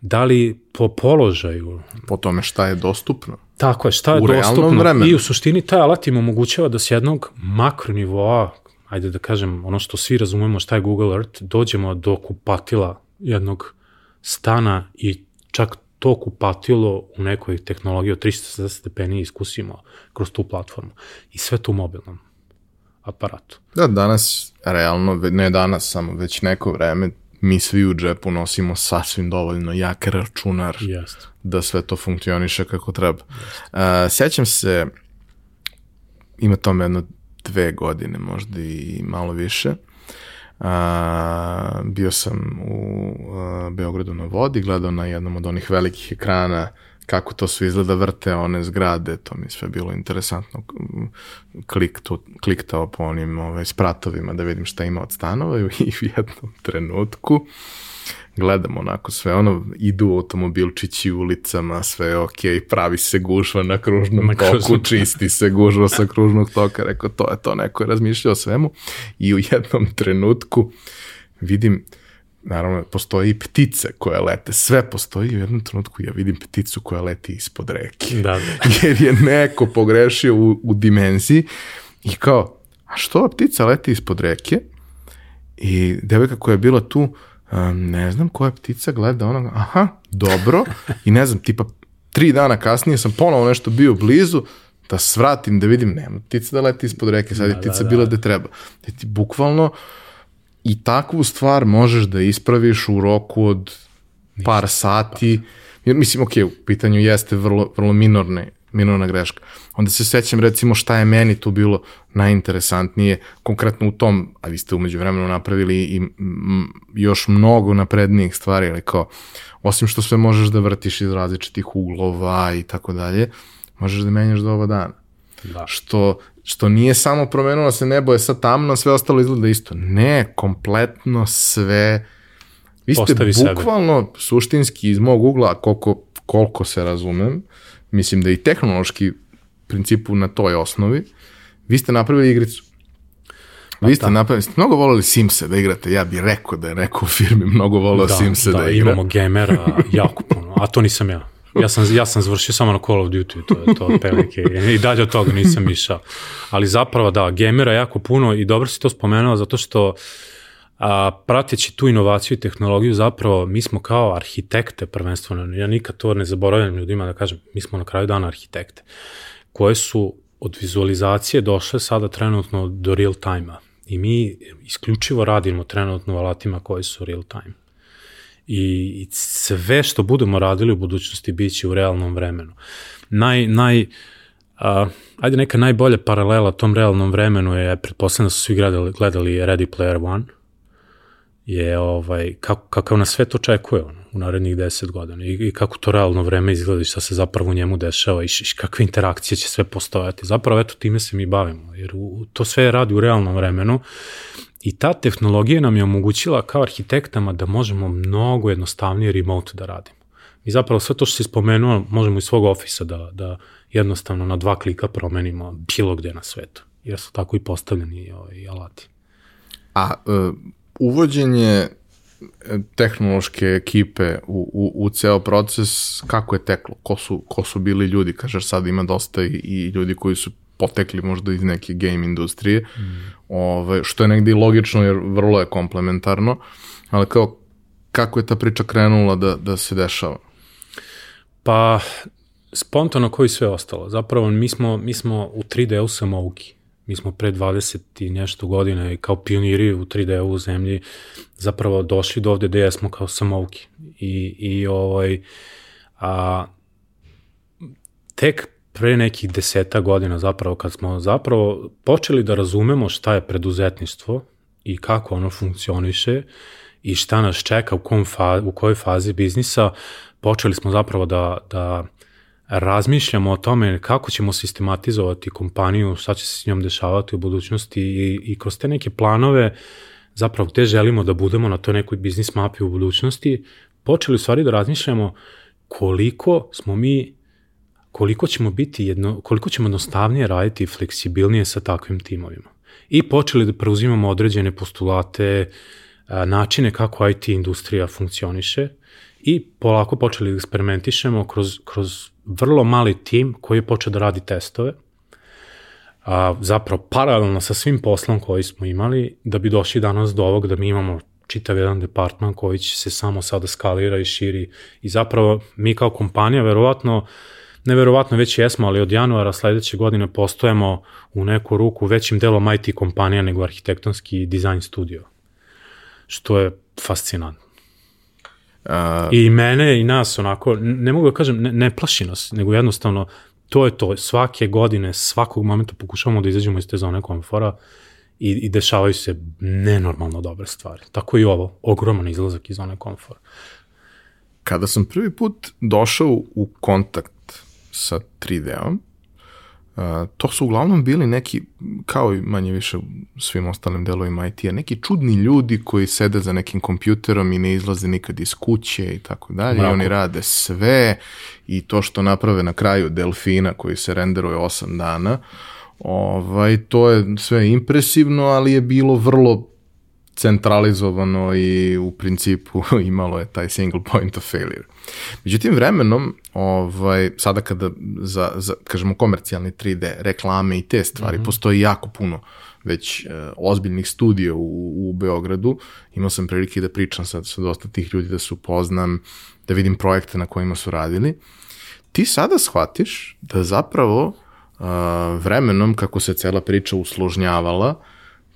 da li po položaju. Po tome šta je dostupno. Tako je, šta je u dostupno. Vremenu. I u suštini taj alat im omogućava da s jednog makronivoa, ajde da kažem, ono što svi razumemo šta je Google Earth, dođemo do kupatila jednog stana i čak to kupatilo u nekoj tehnologiji od 360 stepeni iskusimo kroz tu platformu. I sve to u mobilnom aparatu. Da, danas, realno, ne danas samo, već neko vreme, mi svi u džepu nosimo sasvim dovoljno jak računar Jest. da sve to funkcioniše kako treba. Uh, sjećam se, ima tome jedno dve godine, možda i malo više, A, bio sam u a, Beogradu na vodi, gledao na jednom od onih velikih ekrana kako to sve izgleda, vrte one zgrade, to mi sve bilo interesantno. Klik to, kliktao po onim ovaj, spratovima da vidim šta ima od stanova i u *laughs* jednom trenutku gledam onako sve ono, idu automobilčići ulicama, sve je okej, okay, pravi se gužva na kružnom na toku, kružnom. čisti se gužva sa kružnog toka, rekao to je to, neko je razmišljao o svemu i u jednom trenutku vidim naravno, postoje i ptice koje lete, sve postoji u jednom trenutku ja vidim pticu koja leti ispod reke. Da, da. *laughs* Jer je neko pogrešio u, u dimenziji i kao, a što ova ptica leti ispod reke? I devojka koja je bila tu, um, ne znam koja ptica gleda onoga, aha, dobro, i ne znam, tipa tri dana kasnije sam ponovo nešto bio blizu, da svratim, da vidim, nema ptica da leti ispod reke, sad je da, ptica da, da. bila da treba. Da ti bukvalno, uh, i takvu stvar možeš da ispraviš u roku od par sati, jer mislim, ok, u pitanju jeste vrlo, vrlo minorne, minorna greška. Onda se sećam recimo šta je meni tu bilo najinteresantnije, konkretno u tom, a vi ste umeđu vremenu napravili i još mnogo naprednijih stvari, ali kao, osim što sve možeš da vrtiš iz različitih uglova i tako dalje, možeš da menjaš do ova dana. Da. Što što nije samo promenilo se nebo je sad tamno, sve ostalo izgleda isto. Ne, kompletno sve Vi ste Postavi bukvalno sebe. suštinski iz mog ugla, koliko, koliko se razumem, mislim da i tehnološki principu na toj osnovi, vi ste napravili igricu. Pa vi ste da. napravili, ste mnogo volili Simse da igrate, ja bih rekao da je neko u firmi mnogo volio da, Simse da, da igra. Da, imamo gamera jako puno, a to nisam ja. Ja sam, ja sam završio samo na Call of Duty, to je to otprilike. I dalje od toga nisam išao. Ali zapravo da, gamera jako puno i dobro si to spomenuo zato što a, prateći tu inovaciju i tehnologiju zapravo mi smo kao arhitekte prvenstveno, ja nikad to ne zaboravljam ljudima da kažem, mi smo na kraju dana arhitekte, koje su od vizualizacije došle sada trenutno do real time-a. I mi isključivo radimo trenutno u alatima koji su real time. I, sve što budemo radili u budućnosti bit će u realnom vremenu. Naj, naj, a, ajde neka najbolja paralela tom realnom vremenu je, pretpostavljam da su svi gledali, gledali Ready Player One, je ovaj, kako, kakav nas sve to očekuje ono, u narednih deset godina i, i kako to realno vreme izgleda i šta se zapravo u njemu dešava i, i kakve interakcije će sve postojati. Zapravo eto time se mi bavimo, jer u, to sve radi u realnom vremenu i ta tehnologija nam je omogućila kao arhitektama da možemo mnogo jednostavnije remote da radimo. I zapravo sve to što si spomenuo možemo iz svog ofisa da, da jednostavno na dva klika promenimo bilo gde na svetu, jer su tako i postavljeni ovaj, alati. A uh uvođenje e, tehnološke ekipe u, u, u ceo proces, kako je teklo? Ko su, ko su bili ljudi? Kažeš sad ima dosta i, i ljudi koji su potekli možda iz neke game industrije, mm. Ovaj, što je negde i logično jer vrlo je komplementarno, ali kao kako je ta priča krenula da, da se dešava? Pa, spontano koji sve ostalo. Zapravo, mi smo, mi smo u 3D-u samouki. Mi smo pre 20 i nešto godina i kao pioniri u 3D u zemlji zapravo došli do ovde gde jesmo kao samovki. I, i ovaj, a, tek pre nekih deseta godina zapravo kad smo zapravo počeli da razumemo šta je preduzetništvo i kako ono funkcioniše i šta nas čeka u, kom fa, u kojoj fazi biznisa, počeli smo zapravo da, da razmišljamo o tome kako ćemo sistematizovati kompaniju, šta će se s njom dešavati u budućnosti i, i kroz te neke planove zapravo gde želimo da budemo na toj nekoj biznis mapi u budućnosti, počeli u stvari da razmišljamo koliko smo mi koliko ćemo biti jedno, koliko ćemo jednostavnije raditi i fleksibilnije sa takvim timovima. I počeli da preuzimamo određene postulate, načine kako IT industrija funkcioniše i polako počeli da eksperimentišemo kroz, kroz vrlo mali tim koji je počeo da radi testove, a, zapravo paralelno sa svim poslom koji smo imali, da bi došli danas do ovog da mi imamo čitav jedan departman koji će se samo sada skalira i širi i zapravo mi kao kompanija verovatno neverovatno već jesmo, ali od januara sledeće godine postojemo u neku ruku većim delom IT kompanija nego arhitektonski dizajn studio, što je fascinantno. Uh, I mene i nas onako, ne mogu da kažem, ne, ne plaši nas, nego jednostavno to je to, svake godine, svakog momenta pokušavamo da izađemo iz te zone komfora i, i dešavaju se nenormalno dobre stvari. Tako i ovo, ogroman izlazak iz zone komfora. Kada sam prvi put došao u kontakt sa 3D-om, to su uglavnom bili neki, kao i manje više svim ostalim delovima IT-a, neki čudni ljudi koji sede za nekim kompjuterom i ne izlaze nikad iz kuće i tako dalje. I oni rade sve i to što naprave na kraju Delfina koji se renderuje 8 dana, ovaj, to je sve impresivno, ali je bilo vrlo centralizovano i u principu *laughs* imalo je taj single point of failure. Međutim, vremenom, ovaj, sada kada za, za kažemo, komercijalni 3D, reklame i te stvari, mm -hmm. postoji jako puno već e, ozbiljnih studija u, u Beogradu. Imao sam prilike da pričam sa, sa dosta tih ljudi, da se upoznam, da vidim projekte na kojima su radili. Ti sada shvatiš da zapravo uh, vremenom, kako se cela priča usložnjavala,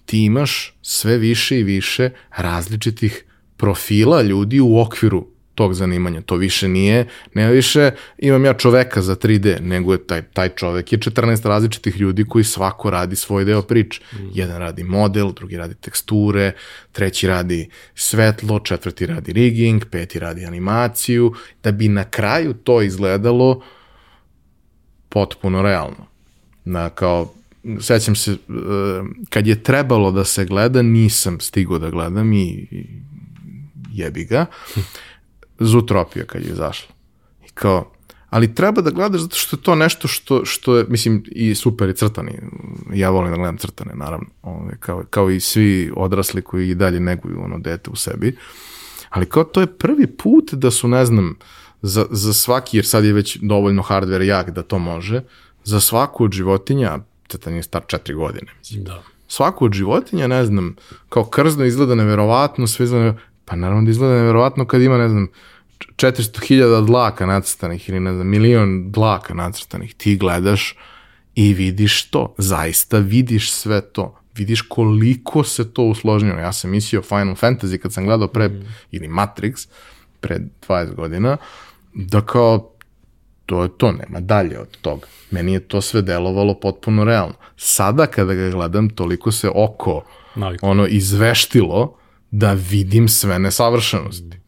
ti imaš sve više i više različitih profila ljudi u okviru tog zanimanja. To više nije, ne više imam ja čoveka za 3D, nego je taj, taj čovek je 14 različitih ljudi koji svako radi svoj deo priče. Mm. Jedan radi model, drugi radi teksture, treći radi svetlo, četvrti radi rigging, peti radi animaciju, da bi na kraju to izgledalo potpuno realno. Na, kao sećam se, uh, kad je trebalo da se gleda, nisam stigao da gledam i, i jebi ga. *laughs* Zutropija kad je izašla. I kao, ali treba da gledaš zato što je to nešto što, što je, mislim, i super i crtani. Ja volim da gledam crtane, naravno. Ove, kao, kao i svi odrasli koji i dalje neguju ono dete u sebi. Ali kao to je prvi put da su, ne znam, za, za svaki, jer sad je već dovoljno hardware jak da to može, za svaku od životinja, crtan je star četiri godine, mislim. Da. Svaku od životinja, ne znam, kao krzno izgleda neverovatno, sve izgleda, pa naravno da izgleda neverovatno kad ima, ne znam, 400.000 dlaka nacrtanih ili ne znam, milion dlaka nacrtanih, ti gledaš i vidiš to, zaista vidiš sve to, vidiš koliko se to usložnilo. Ja sam mislio Final Fantasy kad sam gledao pre, mm. ili Matrix, pre 20 godina, da kao to je to, nema dalje od toga. Meni je to sve delovalo potpuno realno. Sada kada ga gledam, toliko se oko Naliko. ono izveštilo da vidim sve nesavršenosti.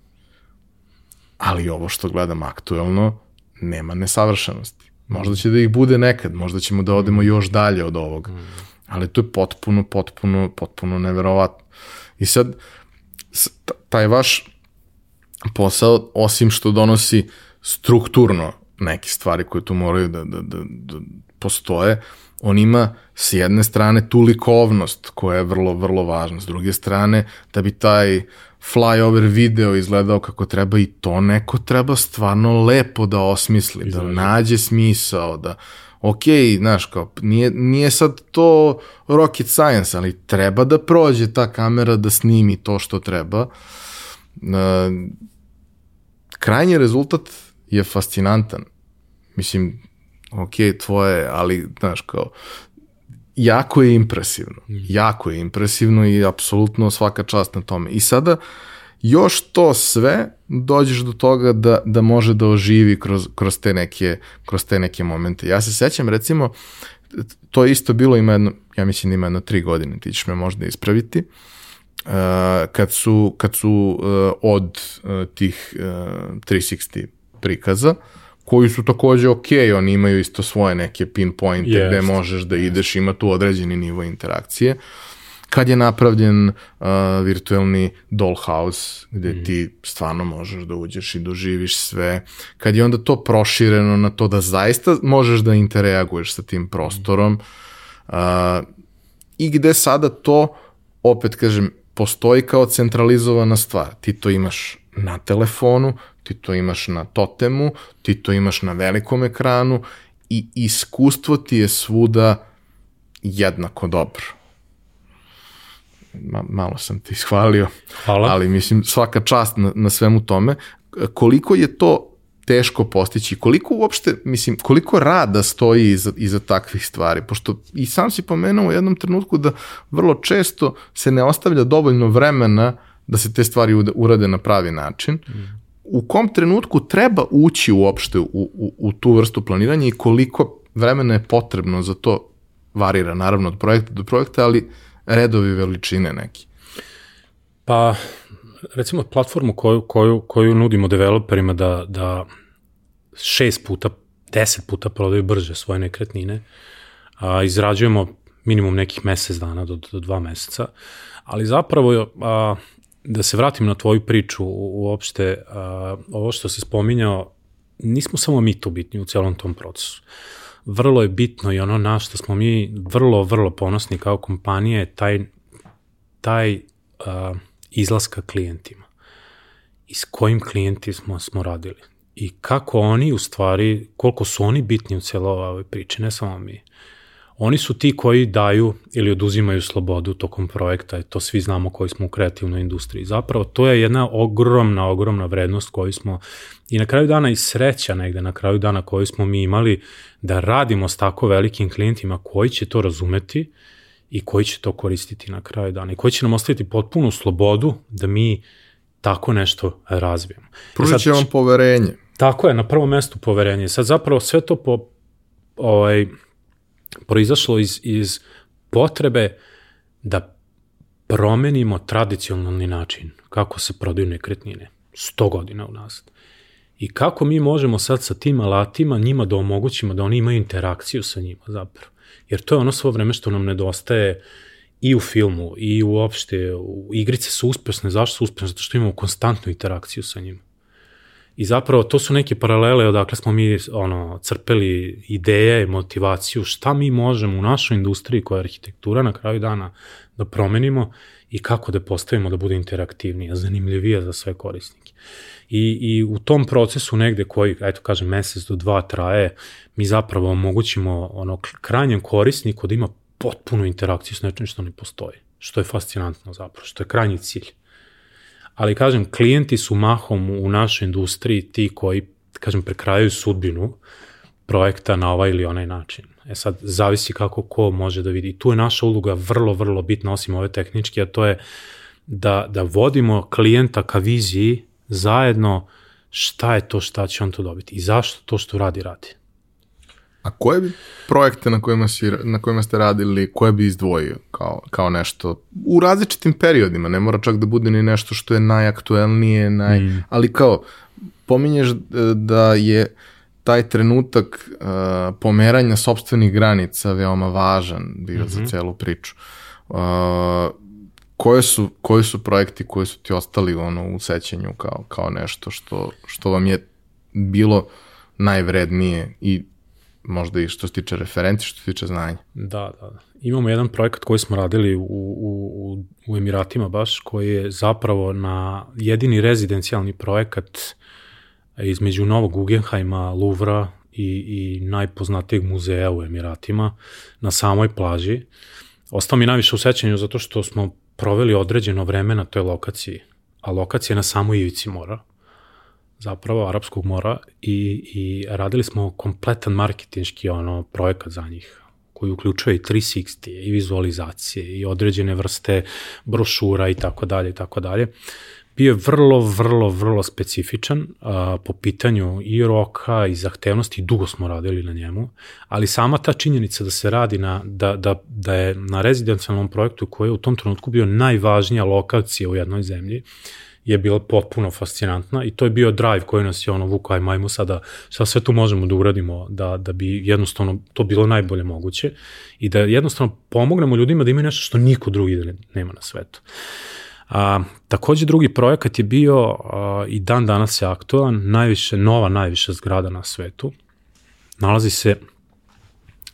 Ali ovo što gledam aktuelno, nema nesavršenosti. Možda će da ih bude nekad, možda ćemo da odemo još dalje od ovoga. Ali to je potpuno, potpuno, potpuno neverovatno. I sad, taj vaš posao, osim što donosi strukturno neke stvari koje tu moraju da, da, da, da postoje, on ima s jedne strane tu likovnost koja je vrlo, vrlo važna, s druge strane da bi taj flyover video izgledao kako treba i to neko treba stvarno lepo da osmisli, da Izraži. da nađe smisao, da ok, znaš, kao, nije, nije sad to rocket science, ali treba da prođe ta kamera da snimi to što treba. Uh, krajnji rezultat je fascinantan. Mislim, ok, tvoje, ali, znaš, kao, jako je impresivno. Mm. Jako je impresivno i apsolutno svaka čast na tome. I sada, još to sve dođeš do toga da, da može da oživi kroz, kroz, te neke, kroz te neke momente. Ja se sećam, recimo, to isto bilo ima jedno, ja mislim da ima jedno tri godine, ti ćeš me možda ispraviti, uh, kad su, kad su uh, od uh, tih uh, 360 prikaza, koji su takođe ok, oni imaju isto svoje neke pinpointe yes. gde možeš da ideš, ima tu određeni nivo interakcije. Kad je napravljen uh, virtualni dollhouse, gde mm. ti stvarno možeš da uđeš i doživiš sve, kad je onda to prošireno na to da zaista možeš da interaguješ sa tim prostorom, uh, i gde sada to, opet kažem, postoji kao centralizovana stvar. Ti to imaš na telefonu, ti to imaš na totemu, ti to imaš na velikom ekranu i iskustvo ti je svuda jednako dobro. Ma, malo sam ti ishvalio, Hvala. ali mislim svaka čast na, na svemu tome. Koliko je to teško postići, koliko uopšte, mislim, koliko rada stoji iza, iza takvih stvari, pošto i sam si pomenuo u jednom trenutku da vrlo često se ne ostavlja dovoljno vremena da se te stvari urade na pravi način. Mm. U kom trenutku treba ući uopšte u, u, u tu vrstu planiranja i koliko vremena je potrebno za to varira, naravno od projekta do projekta, ali redovi veličine neki. Pa, recimo platformu koju, koju, koju nudimo developerima da, da šest puta, deset puta prodaju brže svoje nekretnine, a, izrađujemo minimum nekih mesec dana do, do dva meseca, ali zapravo a, da se vratim na tvoju priču uopšte, a, ovo što si spominjao, nismo samo mi tu bitni u celom tom procesu. Vrlo je bitno i ono na što smo mi vrlo, vrlo ponosni kao kompanije, taj, taj a, izlaska klijentima. I s kojim klijenti smo, smo radili. I kako oni u stvari, koliko su oni bitni u celoj ovoj priči, ne samo mi. Oni su ti koji daju ili oduzimaju slobodu tokom projekta, i to svi znamo koji smo u kreativnoj industriji. Zapravo to je jedna ogromna, ogromna vrednost koju smo i na kraju dana i sreća negde na kraju dana koju smo mi imali da radimo s tako velikim klijentima koji će to razumeti i koji će to koristiti na kraju dana i koji će nam ostaviti potpunu slobodu da mi tako nešto razvijemo. E Pružit će vam poverenje. Tako je, na prvom mestu poverenje. Sad zapravo sve to po, ovaj, proizašlo iz, iz potrebe da promenimo tradicionalni način kako se prodaju nekretnine 100 godina unazad. I kako mi možemo sad sa tim alatima njima da omogućimo da oni imaju interakciju sa njima zapravo. Jer to je ono svo vreme što nam nedostaje i u filmu, i uopšte, u igrice su uspešne, zašto su uspešne? Zato što imamo konstantnu interakciju sa njima. I zapravo to su neke paralele odakle smo mi ono, crpeli ideje, motivaciju, šta mi možemo u našoj industriji koja je arhitektura na kraju dana da promenimo i kako da postavimo da bude interaktivnija, zanimljivija za sve korisnike. I, I u tom procesu negde koji, eto kažem, mesec do dva traje, mi zapravo omogućimo ono, krajnjem korisniku da ima potpunu interakciju s nečim što ne postoji, što je fascinantno zapravo, što je krajnji cilj. Ali, kažem, klijenti su mahom u našoj industriji ti koji, kažem, prekrajaju sudbinu projekta na ovaj ili onaj način. E sad, zavisi kako ko može da vidi. I tu je naša uloga vrlo, vrlo bitna, osim ove tehničke, a to je da, da vodimo klijenta ka viziji zajedno šta je to šta će on to dobiti i zašto to što radi radi. A koje bi projekte na kojima, si, na kojima ste radili, koje bi izdvojio kao, kao nešto u različitim periodima, ne mora čak da bude ni nešto što je najaktuelnije, naj, mm. ali kao pominješ da je taj trenutak uh, pomeranja sobstvenih granica veoma važan bio mm -hmm. za mhm. celu priču. Uh, koje su, koji su projekti koji su ti ostali ono, u sećanju kao, kao nešto što, što vam je bilo najvrednije i možda i što se tiče referenti, što se tiče znanja. Da, da, da. Imamo jedan projekat koji smo radili u, u, u Emiratima baš, koji je zapravo na jedini rezidencijalni projekat između Novog Guggenheima, Louvra i, i najpoznatijeg muzeja u Emiratima na samoj plaži. Ostao mi najviše u sećanju zato što smo proveli određeno vreme na toj lokaciji, a lokacija je na samoj ivici mora, zapravo Arapskog mora i, i radili smo kompletan marketinški ono, projekat za njih koji uključuje i 360 i vizualizacije i određene vrste brošura i tako dalje i tako dalje. Bio je vrlo, vrlo, vrlo specifičan a, po pitanju i roka i zahtevnosti, dugo smo radili na njemu, ali sama ta činjenica da se radi na, da, da, da je na rezidencijalnom projektu koji je u tom trenutku bio najvažnija lokacija u jednoj zemlji, je bila potpuno fascinantna i to je bio drive koji nas je ono vuko, aj majmo sada šta sve tu možemo da uradimo da, da bi jednostavno to bilo najbolje moguće i da jednostavno pomognemo ljudima da imaju nešto što niko drugi nema na svetu. A, takođe drugi projekat je bio a, i dan danas je aktualan, najviše, nova najviša zgrada na svetu. Nalazi se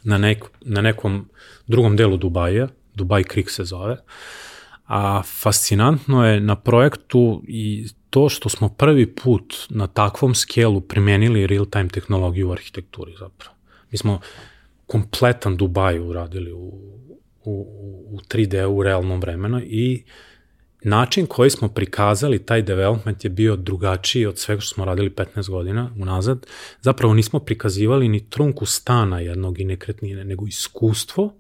na, nek, na nekom drugom delu Dubaja, Dubai Creek se zove. A fascinantno je na projektu i to što smo prvi put na takvom skelu primenili real-time tehnologiju u arhitekturi zapravo. Mi smo kompletan Dubaj uradili u, u, u 3D u realnom vremenu i način koji smo prikazali taj development je bio drugačiji od svega što smo radili 15 godina unazad. Zapravo nismo prikazivali ni trunku stana jednog i nekretnine, nego iskustvo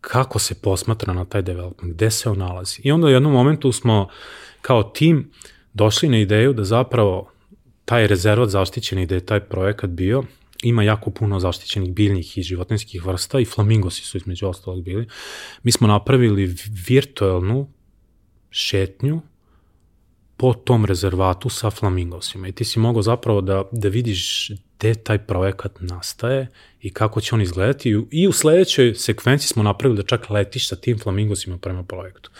kako se posmatra na taj development, gde se on nalazi. I onda u jednom momentu smo kao tim došli na ideju da zapravo taj rezervat zaštićeni, da je taj projekat bio, ima jako puno zaštićenih biljnih i životinskih vrsta i flamingosi su između ostalog bili. Mi smo napravili virtualnu šetnju po tom rezervatu sa flamingosima i ti si mogao zapravo da, da vidiš gde taj projekat nastaje i kako će on izgledati i u sledećoj sekvenciji smo napravili da čak letiš sa tim flamingosima prema projektu.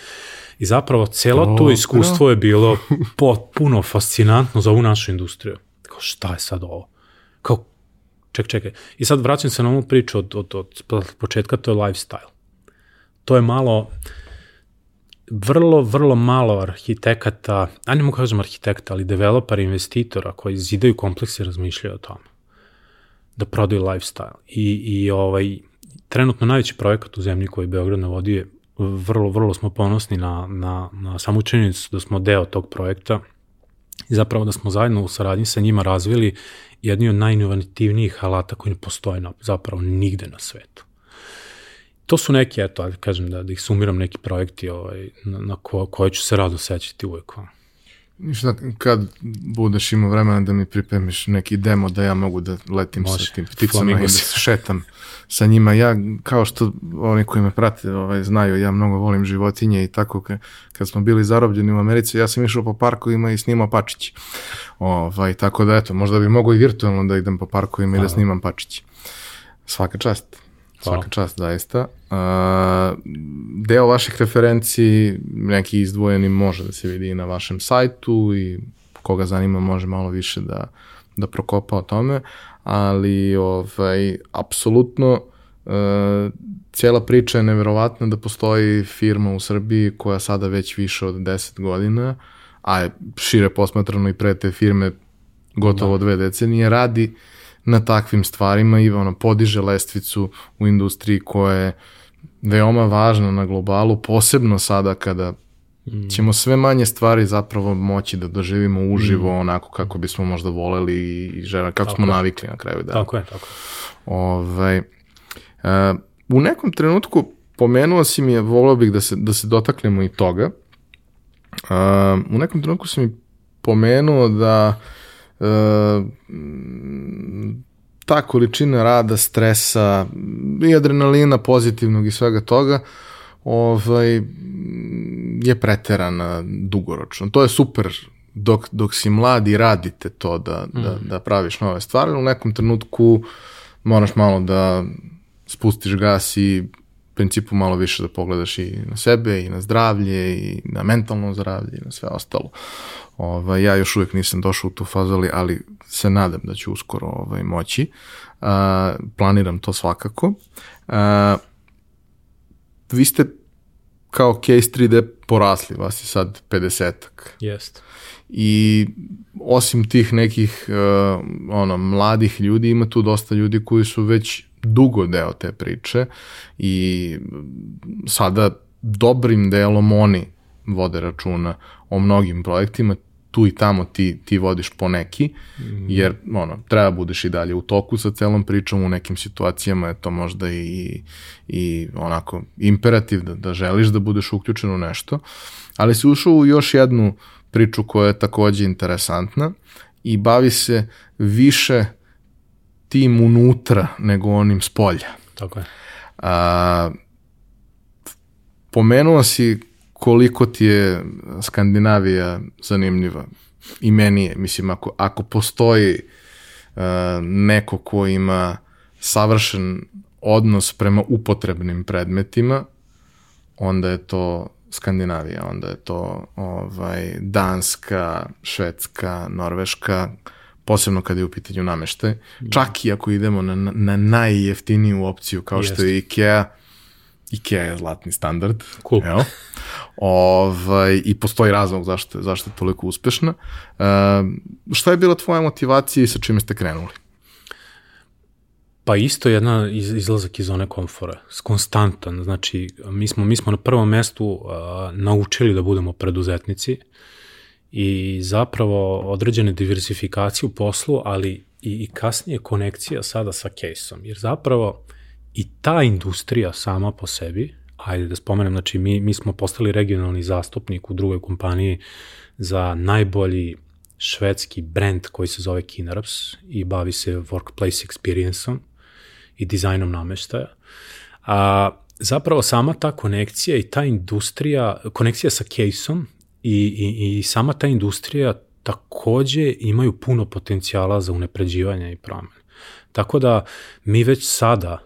I zapravo celo Dobro. to iskustvo je bilo potpuno fascinantno za ovu našu industriju. Kao šta je sad ovo? Kao, ček, čekaj. I sad vraćam se na ovu priču od, od, od početka, to je lifestyle. To je malo, uh, vrlo, vrlo malo arhitekata, a ne mogu kažem arhitekta, ali developera, investitora koji zidaju komplekse razmišljaju o tome. Da prodaju lifestyle. I, i ovaj, trenutno najveći projekat u zemlji koji Beograd navodi je vrlo, vrlo smo ponosni na, na, na samu činjenicu da smo deo tog projekta i zapravo da smo zajedno u saradnji sa njima razvili jedni od najinovativnijih alata koji ne postoje na, zapravo nigde na svetu to su neki, eto, ajde kažem da, da ih sumiram neki projekti ovaj, na, na ko, koje ću se rado sećati uvek. Ništa, kad budeš imao vremena da mi pripremiš neki demo da ja mogu da letim Može. sa tim pticama i da se šetam sa njima. Ja, kao što oni koji me prate ovaj, znaju, ja mnogo volim životinje i tako kad smo bili zarobljeni u Americi, ja sam išao po parkovima i snimao pačići. Ovaj, tako da, eto, možda bi mogo i virtualno da idem po parkovima i da snimam pačići. Svaka čast. Svaka čast, zaista. Uh, deo vaših referenciji, neki izdvojeni, može da se vidi i na vašem sajtu i koga zanima može malo više da, da prokopa o tome, ali ovaj, apsolutno uh, cijela priča je neverovatna da postoji firma u Srbiji koja sada već više od 10 godina, a je šire posmatrano i pre te firme gotovo da. dve decenije, radi na takvim stvarima i ono, podiže lestvicu u industriji koja je veoma važna na globalu, posebno sada kada mm. ćemo sve manje stvari zapravo moći da doživimo uživo mm. onako kako bismo možda voleli i žele, kako tako smo je. navikli na kraju dana. Tako je, tako je. Ovaj, uh, u nekom trenutku pomenuo si mi volio bih da se, da se dotaknemo i toga. Uh, u nekom trenutku si mi pomenuo da uh, ta količina rada, stresa i adrenalina pozitivnog i svega toga ovaj, je preterana dugoročno. To je super dok, dok si mlad i radite to da, mm. da, da praviš nove stvari, u nekom trenutku moraš malo da spustiš gas i principu malo više da pogledaš i na sebe i na zdravlje i na mentalno zdravlje i na sve ostalo. Ovaj, ja još uvijek nisam došao u tu fazu, ali, ali se nadam da ću uskoro ovaj, moći. Uh, planiram to svakako. Uh, vi ste kao Case 3D porasli, vas je sad 50-ak. Jest. I osim tih nekih uh, ono, mladih ljudi, ima tu dosta ljudi koji su već dugo deo te priče i sada dobrim delom oni vode računa o mnogim projektima, tu i tamo ti, ti vodiš po neki, mm. jer ono, treba budeš i dalje u toku sa celom pričom, u nekim situacijama je to možda i, i onako imperativ da, da želiš da budeš uključen u nešto, ali si ušao u još jednu priču koja je takođe interesantna i bavi se više tim unutra nego onim s polja. Tako je. A, pomenuo si koliko ti je Skandinavija zanimljiva. I meni je, mislim, ako, ako postoji uh, neko ko ima savršen odnos prema upotrebnim predmetima, onda je to Skandinavija, onda je to ovaj, Danska, Švedska, Norveška, posebno kada je u pitanju nameštaj. Čak i ako idemo na, na najjeftiniju opciju kao Jest. što je IKEA, IKEA je zlatni standard. Cool. Evo. Ovaj, I postoji razlog zašto, zašto je toliko uspešna. Uh, šta je bila tvoja motivacija i sa čime ste krenuli? Pa isto jedna iz, izlazak iz zone komfora, konstantan. Znači, mi smo, mi smo na prvom mestu uh, naučili da budemo preduzetnici i zapravo određene diversifikacije u poslu, ali i, i kasnije konekcija sada sa case-om. Jer zapravo i ta industrija sama po sebi, ajde da spomenem, znači mi, mi smo postali regionalni zastupnik u drugoj kompaniji za najbolji švedski brand koji se zove Kinarps i bavi se workplace experience-om i dizajnom nameštaja. A, zapravo sama ta konekcija i ta industrija, konekcija sa case-om i, i, sama ta industrija takođe imaju puno potencijala za unepređivanje i promene. Tako da mi već sada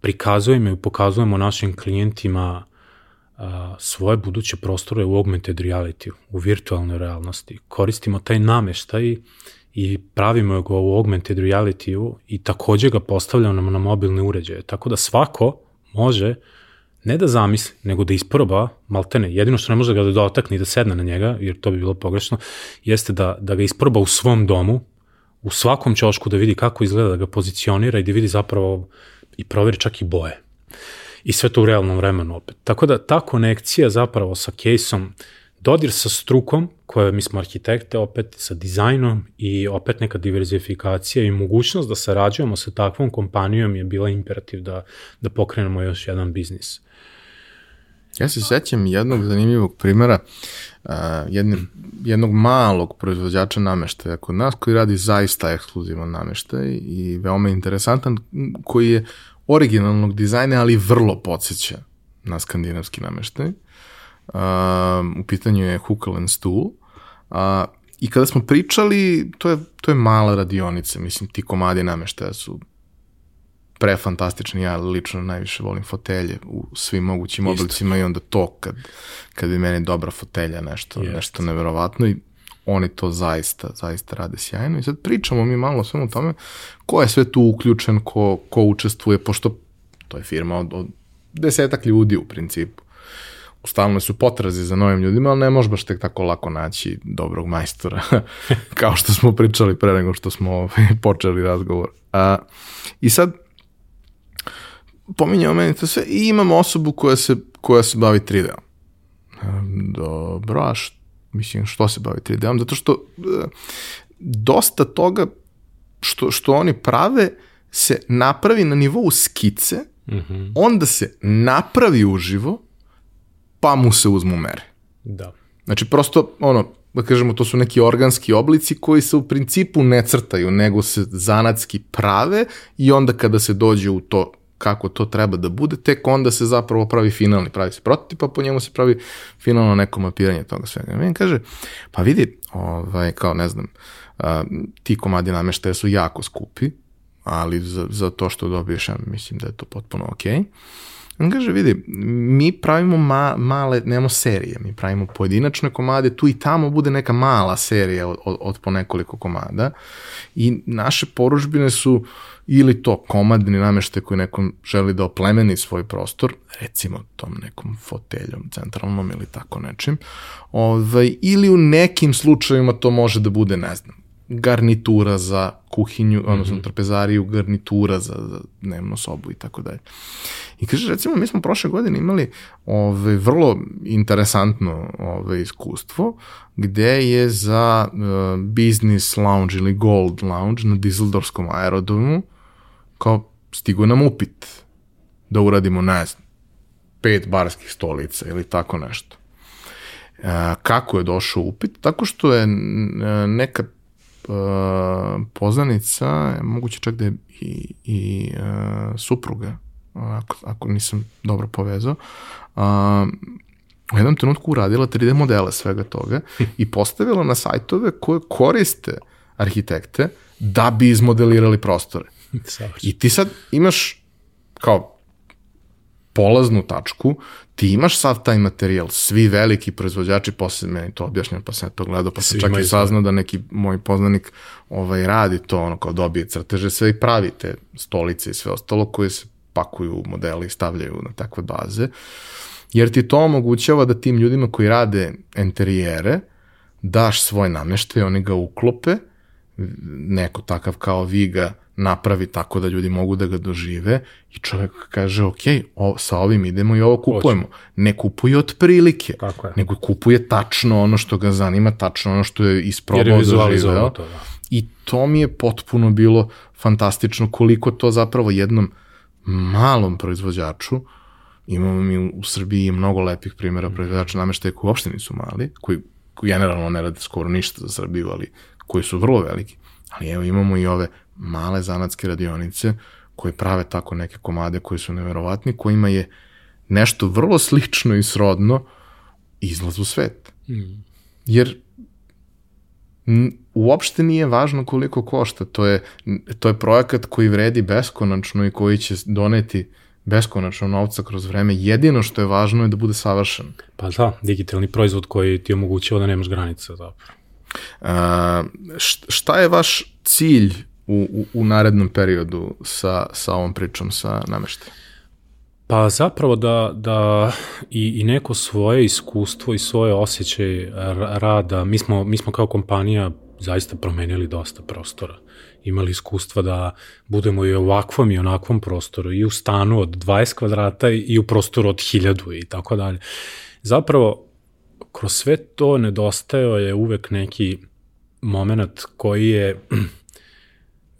prikazujemo i pokazujemo našim klijentima svoje buduće prostore u augmented reality, u virtualnoj realnosti. Koristimo taj nameštaj i pravimo ga u augmented reality i takođe ga postavljamo na mobilne uređaje. Tako da svako može ne da zamisli, nego da isproba, maltene, jedino što ne može da ga dotakne i da sedne na njega, jer to bi bilo pogrešno, jeste da, da ga isproba u svom domu, u svakom ćošku da vidi kako izgleda, da ga pozicionira i da vidi zapravo i proveri čak i boje. I sve to u realnom vremenu opet. Tako da ta konekcija zapravo sa case-om, dodir sa strukom, koja mi smo arhitekte, opet sa dizajnom i opet neka diverzifikacija i mogućnost da sarađujemo sa takvom kompanijom je bila imperativ da, da pokrenemo još jedan biznis. Ja se sećam jednog zanimljivog primera uh, jedne, jednog malog proizvođača nameštaja kod nas koji radi zaista ekskluzivan nameštaj i veoma interesantan koji je originalnog dizajna ali vrlo podsjeća na skandinavski nameštaj. Uh, u pitanju je Huckle and Stool. Uh, I kada smo pričali, to je, to je mala radionica, mislim, ti komadi nameštaja su prefantastični, ja lično najviše volim fotelje u svim mogućim Isto. oblicima i onda to kad, kad bi meni dobra fotelja nešto, Jest. nešto neverovatno i oni to zaista, zaista rade sjajno i sad pričamo mi malo o svemu tome ko je sve tu uključen, ko, ko učestvuje, pošto to je firma od, od desetak ljudi u principu. U stalnoj su potrazi za novim ljudima, ali ne može baš tek tako lako naći dobrog majstora, *laughs* kao što smo pričali pre nego što smo ovaj, počeli razgovor. A, I sad, pominjamo meni to sve i imamo osobu koja se, koja se bavi 3D-om. Dobro, a što, mislim, što se bavi 3D-om? Zato što e, dosta toga što, što oni prave se napravi na nivou skice, mm -hmm. onda se napravi uživo, pa mu se uzmu mere. Da. Znači, prosto, ono, da kažemo, to su neki organski oblici koji se u principu ne crtaju, nego se zanatski prave i onda kada se dođe u to kako to treba da bude, tek onda se zapravo pravi finalni, pravi se prototip, a po njemu se pravi finalno neko mapiranje toga svega. Meni kaže, pa vidi, ovaj, kao ne znam, a, ti komadi nameštaja su jako skupi, ali za, za to što dobiješ, ja mislim da je to potpuno okej. Okay. On kaže, vidi, mi pravimo ma, male, nemamo serije, mi pravimo pojedinačne komade, tu i tamo bude neka mala serija od, od, od po nekoliko komada i naše poručbine su ili to komadni namešte koji nekom želi da oplemeni svoj prostor, recimo tom nekom foteljom centralnom ili tako nečim, ovaj, ili u nekim slučajima to može da bude, ne znam, garnitura za kuhinju, mm -hmm. odnosno trpezariju, garnitura za, za dnevnu sobu i tako dalje. I kaže, recimo, mi smo prošle godine imali ove, vrlo interesantno ove, iskustvo, gde je za uh, business lounge ili gold lounge na Dizeldorfskom aerodromu kao stigo nam upit da uradimo, ne znam, pet barskih stolica ili tako nešto. Uh, kako je došao upit? Tako što je neka uh, poznanica, moguće čak da je i, i uh, supruga, ako, ako nisam dobro povezao, uh, u jednom trenutku uradila 3D modele svega toga *laughs* i postavila na sajtove koje koriste arhitekte da bi izmodelirali prostore. I ti sad imaš kao polaznu tačku, ti imaš sav taj materijal, svi veliki proizvođači, posle meni to objašnjam, pa sam to gledao, pa sam čak i saznao da neki moj poznanik ovaj, radi to, ono kao dobije crteže sve i pravi te stolice i sve ostalo koje se pakuju u modeli i stavljaju na takve baze, jer ti to omogućava da tim ljudima koji rade enterijere daš svoj nameštaj, oni ga uklope, neko takav kao vi ga napravi tako da ljudi mogu da ga dožive i čovjek kaže, ok, o, sa ovim idemo i ovo kupujemo. Ne kupuje od prilike, Tako je. nego kupuje tačno ono što ga zanima, tačno ono što je isprobao doživeo. To, da. I to mi je potpuno bilo fantastično koliko to zapravo jednom malom proizvođaču, imamo mi u Srbiji mnogo lepih primjera proizvođača nameštaja koji uopšte nisu mali, koji generalno ne rade skoro ništa za Srbiju, ali koji su vrlo veliki. Ali evo imamo i ove male zanatske radionice koje prave tako neke komade koji su neverovatni, kojima je nešto vrlo slično i srodno izlaz u svet. Mm. Jer uopšte nije važno koliko košta, to je, to je projekat koji vredi beskonačno i koji će doneti beskonačno novca kroz vreme. Jedino što je važno je da bude savršen. Pa da, digitalni proizvod koji ti omogućava da nemaš granica zapravo. A, šta je vaš cilj u, u, u narednom periodu sa, sa ovom pričom sa nameštajem? Pa zapravo da, da i, i neko svoje iskustvo i svoje osjećaje rada, mi smo, mi smo kao kompanija zaista promenili dosta prostora. Imali iskustva da budemo i ovakvom i onakvom prostoru, i u stanu od 20 kvadrata i u prostoru od 1000 i tako dalje. Zapravo, kroz sve to nedostajao je uvek neki moment koji je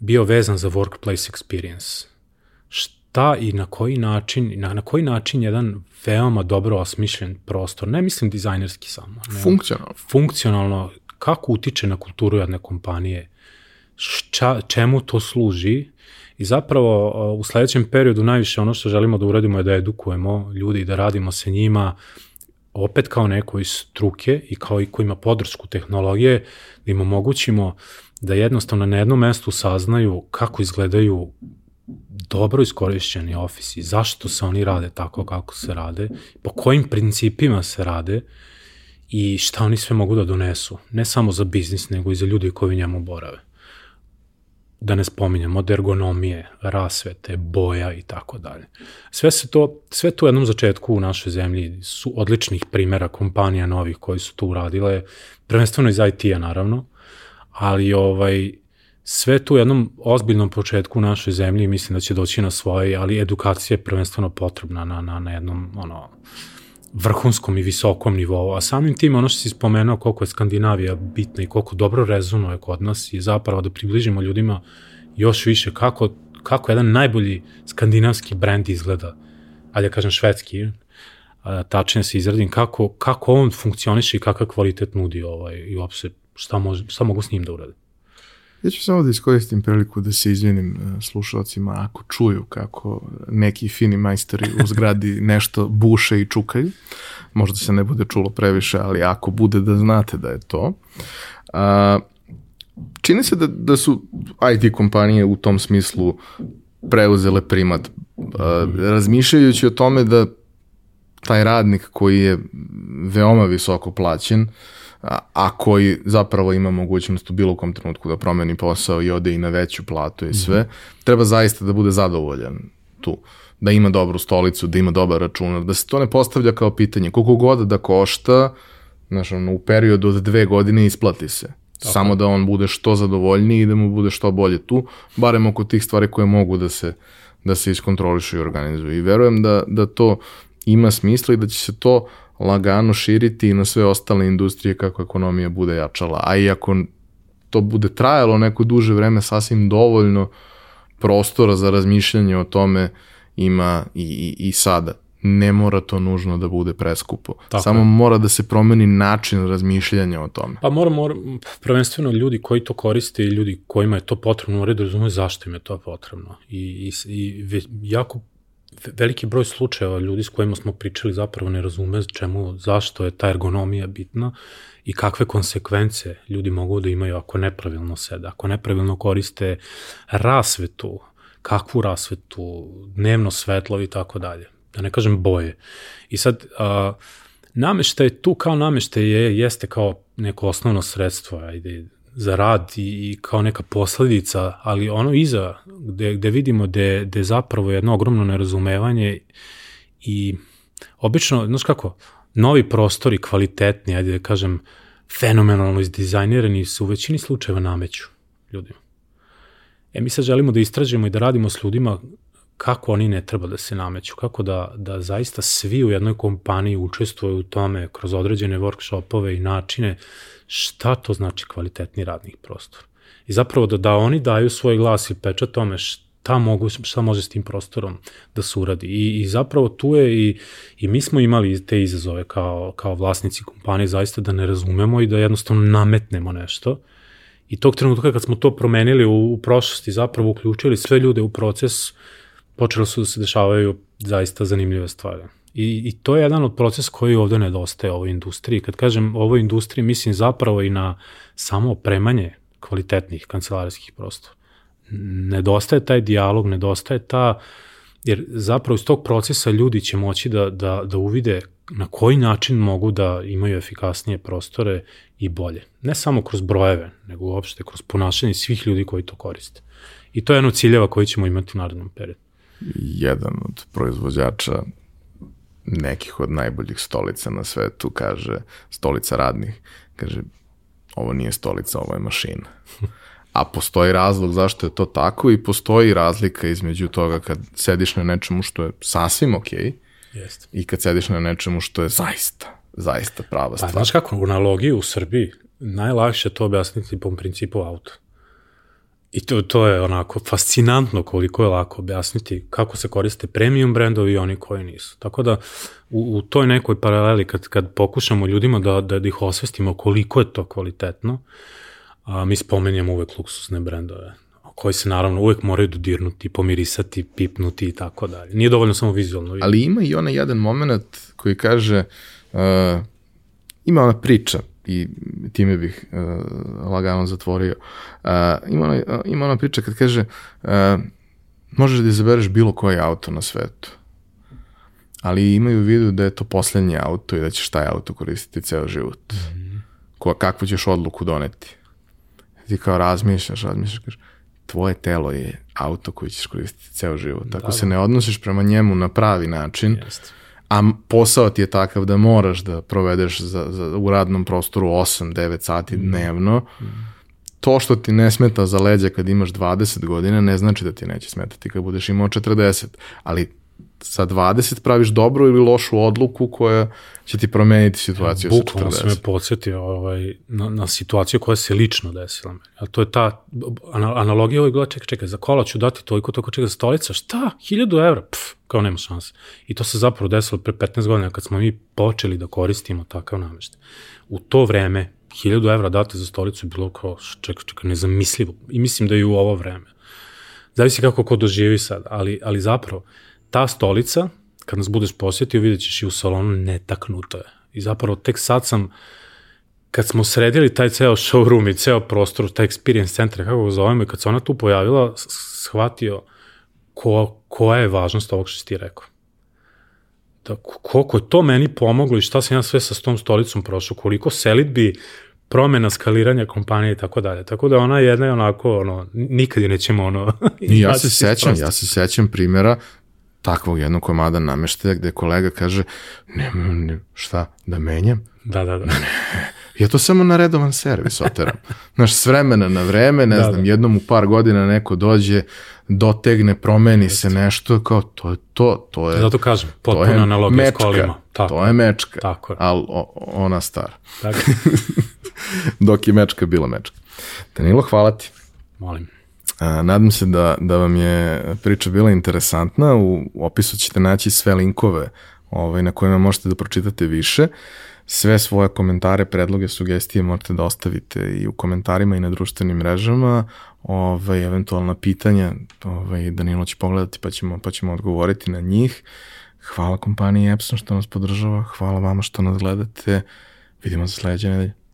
bio vezan za workplace experience. Šta i na koji način, na, na koji način jedan veoma dobro osmišljen prostor, ne mislim dizajnerski samo. Ne, funkcionalno. Funkcionalno, kako utiče na kulturu jedne kompanije, šta, čemu to služi i zapravo u sledećem periodu najviše ono što želimo da uradimo je da edukujemo ljudi i da radimo sa njima opet kao neko iz struke i kao i ko ima podršku tehnologije, da im omogućimo da jednostavno na jednom mestu saznaju kako izgledaju dobro iskorišćeni ofisi, zašto se oni rade tako kako se rade, po kojim principima se rade i šta oni sve mogu da donesu, ne samo za biznis, nego i za ljudi koji njemu borave. Da ne spominjem od ergonomije, rasvete, boja i tako dalje. Sve se to, sve to u jednom začetku u našoj zemlji su odličnih primera kompanija novih koji su to uradile, prvenstveno iz IT-a naravno, ali ovaj, sve tu u jednom ozbiljnom početku u našoj zemlji mislim da će doći na svoje, ali edukacija je prvenstveno potrebna na, na, na jednom ono, vrhunskom i visokom nivou, a samim tim ono što si spomenuo koliko je Skandinavija bitna i koliko dobro rezonuje kod nas i zapravo da približimo ljudima još više kako, kako jedan najbolji skandinavski brend izgleda, ali ja kažem švedski, tačnije se izradim, kako, kako on funkcioniše i kakav kvalitet nudi ovaj, i uopšte šta, može, šta mogu s njim da uradim. Ja ću samo da iskoristim priliku da se izvinim e, slušalcima ako čuju kako neki fini majstori u zgradi *laughs* nešto buše i čukaju. Možda se ne bude čulo previše, ali ako bude da znate da je to. A, čini se da, da su IT kompanije u tom smislu preuzele primat. A, razmišljajući o tome da taj radnik koji je veoma visoko plaćen, a koji zapravo ima mogućnost u bilo kom trenutku da promeni posao i ode i na veću platu i sve, mm -hmm. treba zaista da bude zadovoljan tu da ima dobru stolicu, da ima dobar računar, da se to ne postavlja kao pitanje. Koliko god da košta, znaš, ono, u periodu od dve godine isplati se. Tako. Samo da on bude što zadovoljniji i da mu bude što bolje tu, barem oko tih stvari koje mogu da se, da se iskontrolišu i organizuju. I verujem da, da to ima smisla i da će se to lagano širiti i na sve ostale industrije kako ekonomija bude jačala. A i ako to bude trajalo neko duže vreme, sasvim dovoljno prostora za razmišljanje o tome ima i, i, i sada. Ne mora to nužno da bude preskupo. Tako Samo je. mora da se promeni način razmišljanja o tome. Pa mora, mora, prvenstveno ljudi koji to koriste i ljudi kojima je to potrebno, moraju da razumeju zašto im je to potrebno. I, i, i jako veliki broj slučajeva ljudi s kojima smo pričali zapravo ne razume čemu, zašto je ta ergonomija bitna i kakve konsekvence ljudi mogu da imaju ako nepravilno sede, ako nepravilno koriste rasvetu, kakvu rasvetu, dnevno svetlo i tako dalje. Da ne kažem boje. I sad, a, nameštaj tu kao nameštaj je, jeste kao neko osnovno sredstvo, ajde, za rad i, i kao neka posledica, ali ono iza, gde, gde vidimo gde, gde zapravo jedno ogromno nerazumevanje i obično, znaš kako, novi prostori kvalitetni, ajde da kažem, fenomenalno izdizajnirani su u većini slučajeva nameću ljudima. E mi sad želimo da istražimo i da radimo s ljudima kako oni ne treba da se nameću, kako da, da zaista svi u jednoj kompaniji učestvuju u tome kroz određene workshopove i načine šta to znači kvalitetni radni prostor. I zapravo da, da oni daju svoj glas i pečat tome šta, mogu, šta može s tim prostorom da se uradi. I, i zapravo tu je i, i mi smo imali te izazove kao, kao vlasnici kompanije zaista da ne razumemo i da jednostavno nametnemo nešto. I tog trenutka kad smo to promenili u, u prošlosti, zapravo uključili sve ljude u proces, počelo su da se dešavaju zaista zanimljive stvari. I, I to je jedan od procesa koji ovde nedostaje ovoj industriji. Kad kažem ovoj industriji, mislim zapravo i na samo opremanje kvalitetnih kancelarijskih prostora. Nedostaje taj dijalog, nedostaje ta, jer zapravo iz tog procesa ljudi će moći da, da, da uvide na koji način mogu da imaju efikasnije prostore i bolje. Ne samo kroz brojeve, nego uopšte kroz ponašanje svih ljudi koji to koriste. I to je jedno ciljeva koji ćemo imati u narednom periodu. Jedan od proizvođača nekih od najboljih stolica na svetu, kaže, stolica radnih, kaže, ovo nije stolica, ovo je mašina. A postoji razlog zašto je to tako i postoji razlika između toga kad sediš na nečemu što je sasvim okej okay, Jest. i kad sediš na nečemu što je zaista, zaista prava pa, stvar. Pa znaš kako, u analogiji u Srbiji najlakše to objasniti po principu auta. I to, to je onako fascinantno koliko je lako objasniti kako se koriste premium brendovi i oni koji nisu. Tako da u, u toj nekoj paraleli kad, kad pokušamo ljudima da, da, da ih osvestimo koliko je to kvalitetno, a, mi spomenjamo uvek luksusne brendove koji se naravno uvek moraju dodirnuti, pomirisati, pipnuti i tako dalje. Nije dovoljno samo vizualno. Ali ima i onaj jedan moment koji kaže, uh, ima ona priča, i time bih uh, lagano zatvorio. Uh, ima, ona, ima ona priča kad kaže uh, možeš da izabereš bilo koji auto na svetu, ali imaju u vidu da je to poslednji auto i da ćeš taj auto koristiti ceo život. Mm -hmm. Ko, kakvu ćeš odluku doneti? Ti kao razmišljaš, razmišljaš, kažeš, tvoje telo je auto koji ćeš koristiti ceo život. Ako da, se da. ne odnosiš prema njemu na pravi način, Jest. A posao ti je takav da moraš da provedeš za, za, u radnom prostoru 8-9 sati mm. dnevno, mm. to što ti ne smeta za leđa kad imaš 20 godina ne znači da ti neće smetati kad budeš imao 40, ali sa 20 praviš dobru ili lošu odluku koja će ti promeniti situaciju sa 40. Bukvalno se me podsjetio ovaj, na, na situaciju koja se lično desila meni. A to je ta analogija ovoj gleda, čekaj, čekaj, za kola ću dati toliko, toliko, čekaj, za stolica, šta? 1000 evra? Pff, kao nema šanse. I to se zapravo desilo pre 15 godina kad smo mi počeli da koristimo takav nameštaj. U to vreme 1000 evra dati za stolicu je bilo kao, čekaj, čekaj, nezamislivo. I mislim da je i u ovo vreme. Zavisi kako ko doživi sad, ali, ali zapravo, ta stolica, kad nas budeš posjetio, vidjet ćeš i u salonu netaknuto je. I zapravo tek sad sam, kad smo sredili taj ceo showroom i ceo prostor, taj experience centar, kako ga zovemo, i kad se ona tu pojavila, shvatio ko, koja je važnost ovog što si ti rekao. Da, koliko je to meni pomoglo i šta sam ja sve sa tom stolicom prošao, koliko selitbi, promena skaliranja kompanije i tako dalje. Tako da ona jedna je onako, ono, nikad je nećemo ono... *laughs* I ja se sećam, ja se sećam primjera takvog jednog komada nameštaja gde kolega kaže, ne, ne, šta, da menjam? Da, da, da. Ne, *laughs* ja to samo na redovan servis oteram. Znaš, s vremena na vreme, ne da, znam, da. jednom u par godina neko dođe, dotegne, promeni Jeste. se nešto, kao to je to, to je... Zato kažem, potpuno analogija s kolima. Tako, to je mečka, tako je. ali ona stara. Tako. *laughs* Dok je mečka bila mečka. Danilo, hvala ti. Molim. A, nadam se da, da vam je priča bila interesantna. U opisu ćete naći sve linkove ovaj, na kojima možete da pročitate više. Sve svoje komentare, predloge, sugestije možete da ostavite i u komentarima i na društvenim mrežama. Ovaj, eventualna pitanja ovaj, Danilo će pogledati pa ćemo, pa ćemo odgovoriti na njih. Hvala kompaniji Epson što nas podržava, hvala vama što nas gledate. Vidimo se sledeće nedelje.